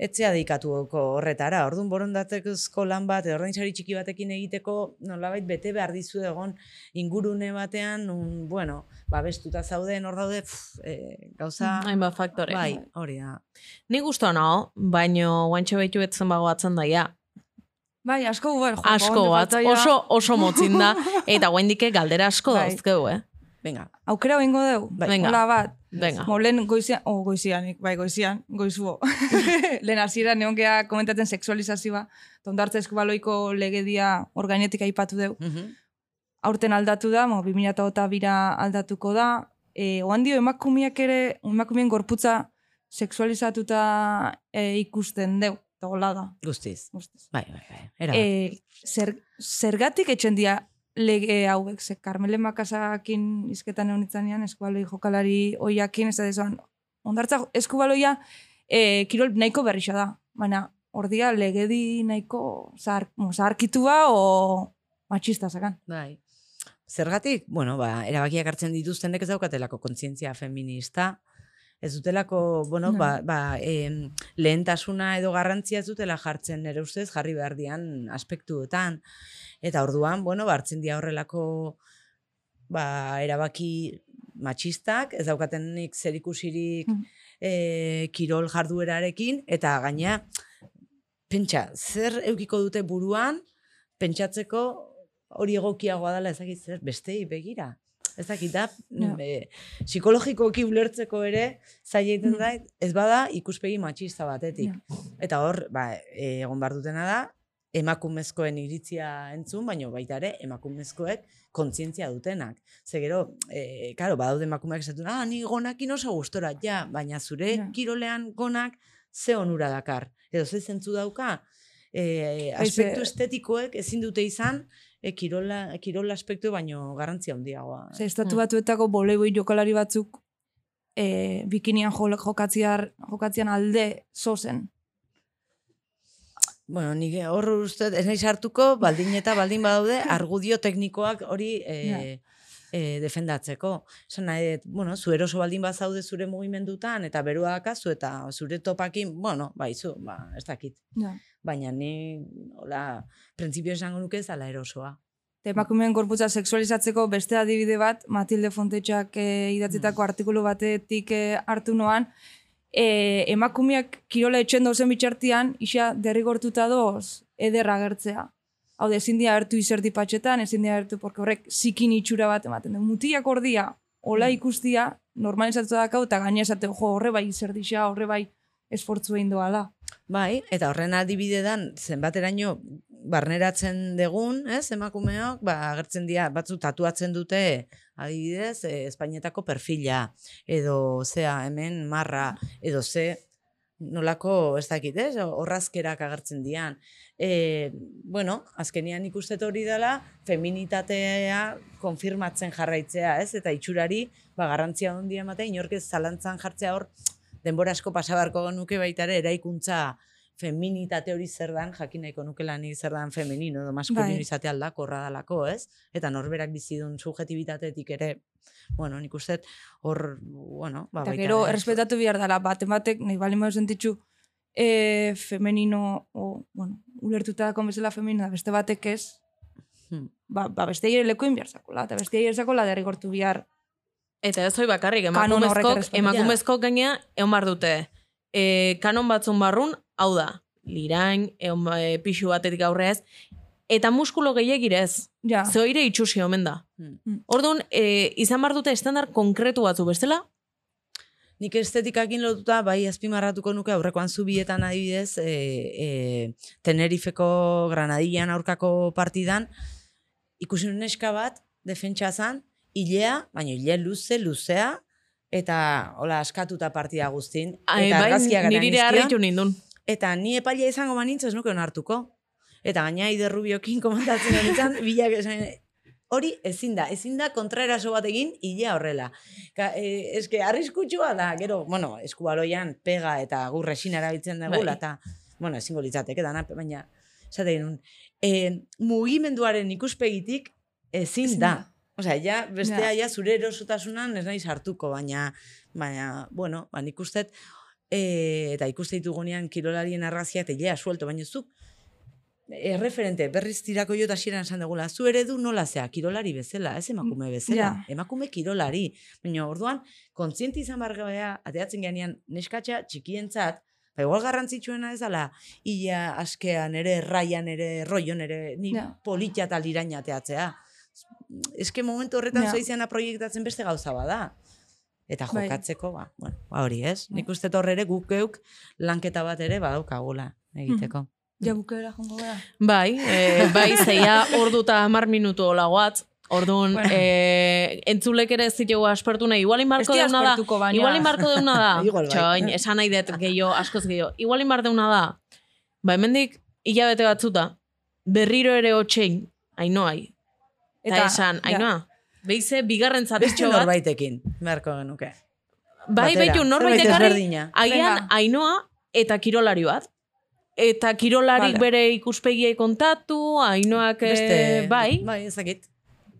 etzea deikatuko horretara, orduan borondatzeko lan bat, edo ordaintzari txiki batekin egiteko, nolabait bete behar dizu egon ingurune batean, un, bueno, babestuta zauden, hor daude, pff, e, gauza... Hainbat faktore. Bai, hori da. Ni guztua nago, baino guantxe behitu betzen bagoatzen daia. Bai, asko guber, jo, Asko bat, oso, oso motzin da, eta guaindike galdera asko Bai. dauzkegu, eh? Venga, Aukera bingo deu. Bai. Venga. Hola bat. Venga. Mo, lehen goizian, oh, goizianik, bai, goizian, goizuo. lehen hasiera neonkea komentatzen sexualizazioa, tondartza eskubaloiko legedia orgainetik aipatu deu. Mhm. Aurten aldatu da, mo, 2008 bira aldatuko da. E, oan dio, emakumiak ere, emakumien gorputza sexualizatuta e, ikusten deu. Eta hola da. guztiz. guztiz. Bai, bai, bai. Era, E, zer, zergatik etxen dia lege hauek, ze Carmele Makasakin izketan egon eskubaloi jokalari oiakin, ez da dezuan, ondartza eskubaloia e, kirol nahiko berrixa da, baina ordia legedi nahiko zahar, zaharkitua o machista zakan. Bai. Zergatik, bueno, ba, erabakiak hartzen dituztenek ez daukatelako kontzientzia feminista, ez dutelako, bueno, No. ba, ba, em, lehentasuna edo garrantzia ez dutela jartzen nere ustez jarri behar dian aspektuetan. Eta orduan, bueno, ba, hartzen dira horrelako ba, erabaki matxistak, ez daukatenik zerikusirik Mm. e, kirol jarduerarekin, eta gaina, pentsa, zer eukiko dute buruan, pentsatzeko hori egokiagoa dela ezakit zer, bestei begira. Ez dakit da, Ja. e, psikologikoki ulertzeko ere, zaila egiten Mm. da, ez bada ikuspegi matxista batetik. Ja. Eta hor, ba, e, egon behar dutena da, emakumezkoen iritzia entzun, baino baita ere, emakumezkoek kontzientzia dutenak. Ze gero, e, karo, badaude emakumeak esatu, ah, ni gonakin oso gustora, ja, baina zure Ja. kirolean gonak ze onura dakar. Edo ze zentzu dauka, e, aspektu estetikoek ezin dute izan, e, kirola, kirola aspektu baino garrantzia handiagoa. Ze estatu Mm. batuetako boleiboi jokalari batzuk e, bikinian jo, jokatziar, jokatzian alde zozen. Bueno, nik hor uste, ez nahi sartuko, baldin eta baldin badaude, argudio teknikoak hori e, Ja. e, defendatzeko. Esan nahi, bueno, zu eroso baldin bazaude zure mugimendutan, eta berua akazu, eta zure topakin, bueno, baizu, ba, ez dakit. Ja. Baina ni, hola, printzipio esango nuke ez dala erosoa. Emakumeen gorputza sexualizatzeko beste adibide bat, Matilde Fontetxak e, idatzitako artikulu batetik e, hartu noan, e, emakumeak kirola etxen dauzen bitxartian, isa derrigortuta doz ederra gertzea. Hau, ezin dia hartu izerdi patxetan, ezin dia hartu, porque horrek zikin itxura bat ematen du. Mutiak ordia, hola ikustia, normalizatu dakau, eta gaina esate, jo, horre bai izerdixa, horre bai esfortzu egin doala. Bai, eta horren adibidedan zenbateraino barneratzen degun, ez, emakumeok, ba, agertzen dira, batzu tatuatzen dute, adibidez, e, Espainietako perfila, edo zea hemen marra, edo ze nolako, ez dakit, ez, horrazkerak agertzen dian. E, bueno, azkenian ikustet hori dela, feminitatea konfirmatzen jarraitzea, ez, eta itxurari, ba, garrantzia handia ematea, inork ez zalantzan jartzea hor, denbora asko pasabarko nuke baita ere eraikuntza feminitate hori zer dan, jakin nahiko nukela ni zer dan femenino edo maskulino Bai. izate aldakorra dalako, ez? Eta norberak bizidun subjetibitatetik ere, bueno, nik uste hor, bueno, ba, Eta baita gero, ere- errespetatu behar dela, baten batek, nahi bali madu sentitxu, e, femenino, o, bueno, ulertuta dako bezala femenino, da beste batek ez, Hmm. ba, ba beste ere lekuin behar zakola, eta beste ere derrigortu behar. Eta ez hoi bakarrik, emakumezkok, emakumezkok gaina egon bar dute. E, kanon batzun barrun, hau da, lirain, egon, e, pixu batetik aurrez, eta muskulo gehiagirez, Ja, ze hoire itxusi omen da. Hmm. Orduan, e, izan bar dute estandar konkretu batzu bestela, Nik estetikakin lotuta, bai azpimarratuko nuke aurrekoan zubietan adibidez, e, e, Tenerifeko Granadillan aurkako partidan, ikusi neska bat, defentsa zan, hilea, baina hile luze, luzea, eta hola askatuta partida guztin. Ai, eta bai, argazkiak nirire harritu nindun. Eta ni epaila izango banintz ez nuke onartuko. Eta gaina Ider Rubiokin komandatzen honetan, bilak esan, hori ezin da, ezin da kontraeraso bat egin hilea horrela. Ka, e, eske arriskutsua da, gero, bueno, eskubaloian pega eta gur resina erabiltzen dugula, Bai. eta, bueno, ezingo litzateke dana, baina, esate nun, e, mugimenduaren ikuspegitik ezin Ezin da. da. Osea, ja, bestea, Ja. zure erosotasunan ez nahi sartuko, baina, baina, bueno, ba, nik ustet, e, eta ikuste ditugunean kirolarien argazkiak, eta ja, suelto, baina zuk, erreferente, berriz tirako jo hasieran esan dugula, zu eredu nola zea, kirolari bezala, ez emakume bezala, Ja. emakume kirolari. Baina orduan, kontzienti izan behar gabea, ateatzen genean, neskatxa txikientzat, ba, igual garrantzitsuena ez dala, ia askean ere, raian ere, roion ere, ni Ja. politia eta liraina ateatzea. Eske momentu horretan Ja. zoiziana proiektatzen beste gauza bada. Eta Bai. jokatzeko, ba, bueno, ba hori ez. Nik uste horre ere guk geuk lanketa bat ere badaukagula egiteko. Ja bukera jongo gara. Bai, e, bai, zeia ordu eta hamar minutu olagoat. Orduan, Bueno. e, entzulek ere ez ditugu aspertu nahi. Igual inbarko Ez deuna da. baina- Igual inbarko deuna da. Igual bai. Txoin, esan nahi dut gehiago, askoz gehiago. Igual inbar deuna da. Ba, hemendik hilabete batzuta, berriro ere hotxein, ainoai. Eta, esan, ja, ainoa, behize, bigarren Beste zatitxo bat. norbaitekin, beharko genuke. Bai, Batera, behitu, norbait zerbait ekarri, ezberdina. agian Venga. ainoa eta kirolari bat. Eta kirolarik Vale. bere ikuspegiei kontatu, ainoak, eh, Beste, bai. Bai, ezakit.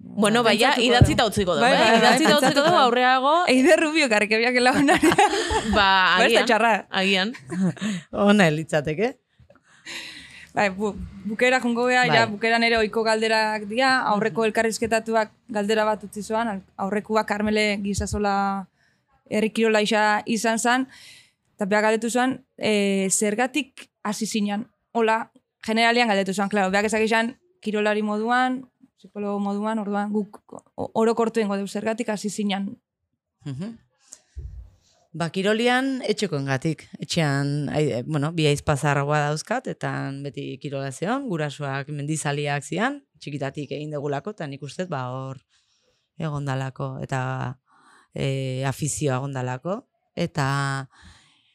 Bueno, bai, Pentsatuko idatzita utziko dugu, Bai, eh? bai, bai, Idatzita utziko dugu. aurreago, Eide rubio karkebiak lagunari. ba, Ba, da agian, txarra. agian. Ona litzateke. Bai, bu, bukera jongo gea, Bai. ja, bukera nere oiko galderak dira, aurreko elkarrizketatuak galdera bat utzi al- aurrekoa Karmele gizazola herrikirola isa izan zen, eta beha galdetu zuen, e, zergatik hasi zinen, hola, generalian galdetu zuen, klaro, beak ezak izan, kirolari moduan, psikologo moduan, orduan, guk orokortu ingo dugu, zergatik hasi zinen. Mhm. Ba, kirolian etxekoengatik. Etxean, ai, eh, bueno, bi aizpazarragoa dauzkat, eta beti kirola zeon, gurasoak mendizaliak zian, txikitatik egin degulako, eta nik ustez, ba, hor egondalako, eta e, afizioa egondalako, eta,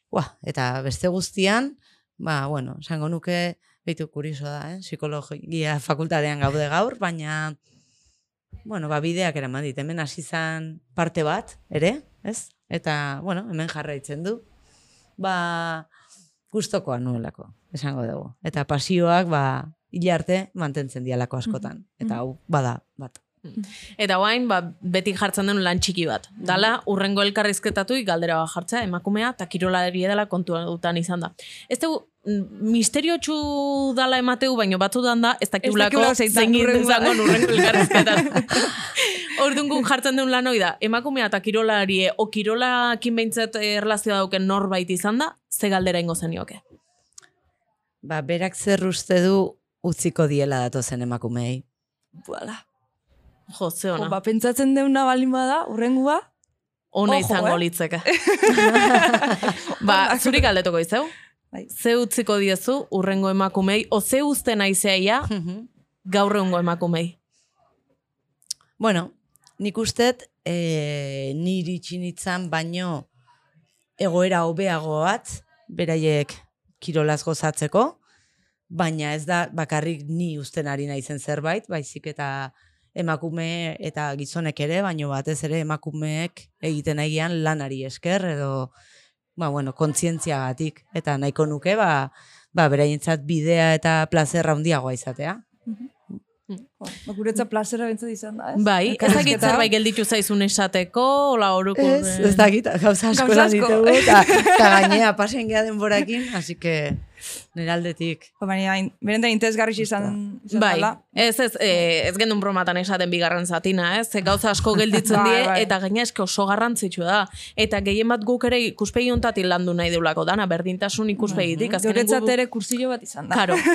ua, eta beste guztian, ba, bueno, esango nuke, behitu kuriso da, eh? psikologia fakultatean gaude gaur, baina, bueno, ba, bideak eraman dit, hemen hasi zan parte bat, ere, ez? Eta, bueno, hemen jarraitzen du. Ba, gustokoa nuelako, esango dugu. Eta pasioak, ba, hile arte mantentzen dialako askotan. Eta hau, bada, bat. Eta guain, ba, beti jartzen den lan txiki bat. Dala, urrengo elkarrizketatu galdera bat jartzea, emakumea eta kirolari edala kontuan izan da. Ez dugu, mm, misteriotxu dala emateu, baino batzutan da, ez dakigulako zein izango urrengo elkarrizketan. Orduan guk jartzen duen lan da, emakumea eta kirolari, o kirolakin behintzat eh, erlazioa dauken norbait izan da, ze galdera ingo zenioke. Ba, berak zer uste du utziko diela datozen emakumei. Buala. Jo, ze Jo, ona. ba, pentsatzen deuna balin bada, urrengua, Ona izango eh? litzeke. ba, zuri galdetuko izeu? Bai. Ze utziko diezu urrengo emakumei, o ze uzten aizeaia gaur egungo emakumei? Bueno, nik ustet e, niri txinitzan baino egoera hobeago bat, beraiek kirolaz gozatzeko, baina ez da bakarrik ni usten ari naizen zerbait, baizik eta emakume eta gizonek ere, baino batez ere emakumeek egiten egian lanari esker edo ba, bueno, kontzientziagatik eta nahiko nuke ba, ba beraientzat bidea eta plazerra handiagoa izatea. Jo, ba, guretza plazera bentzat izan da, ez? Bai, ez dakit zerbait gelditu zaizun esateko, ola oruko... Ez, ez dakit, gauza asko lan ditugu, eta, eta gainea pasen geha denborakin, así que nire aldetik. Jo, baina, in- benetan interesgarri izan, izan Bai, dela. ez, ez, eh, ez gendun bromatan esaten bigarren zatina, ez? Ze gauza asko gelditzen Bai, die, bai. eta gaina eske oso garrantzitsu da. Eta gehien bat guk ere ikuspegi hontatik landu nahi deulako dana, berdintasun ikuspegitik. azkenen Guretzat gu- ere kursillo bat izan da. Karo.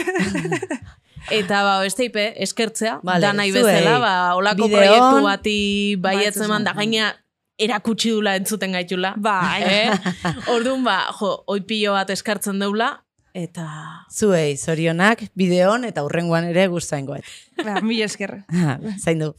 Eta ba, beste ipe, eskertzea, Vale, da nahi bezala, ba, olako Bideon, proiektu bati baietz Bai, eman da, gaina erakutsi dula entzuten gaitula. Bai. Eh? Orduan, ba, jo, oipillo bat eskartzen deula, eta... Zuei, zorionak, bideon eta hurrengoan ere guztaingoet. Ba, mila esker. Zain du.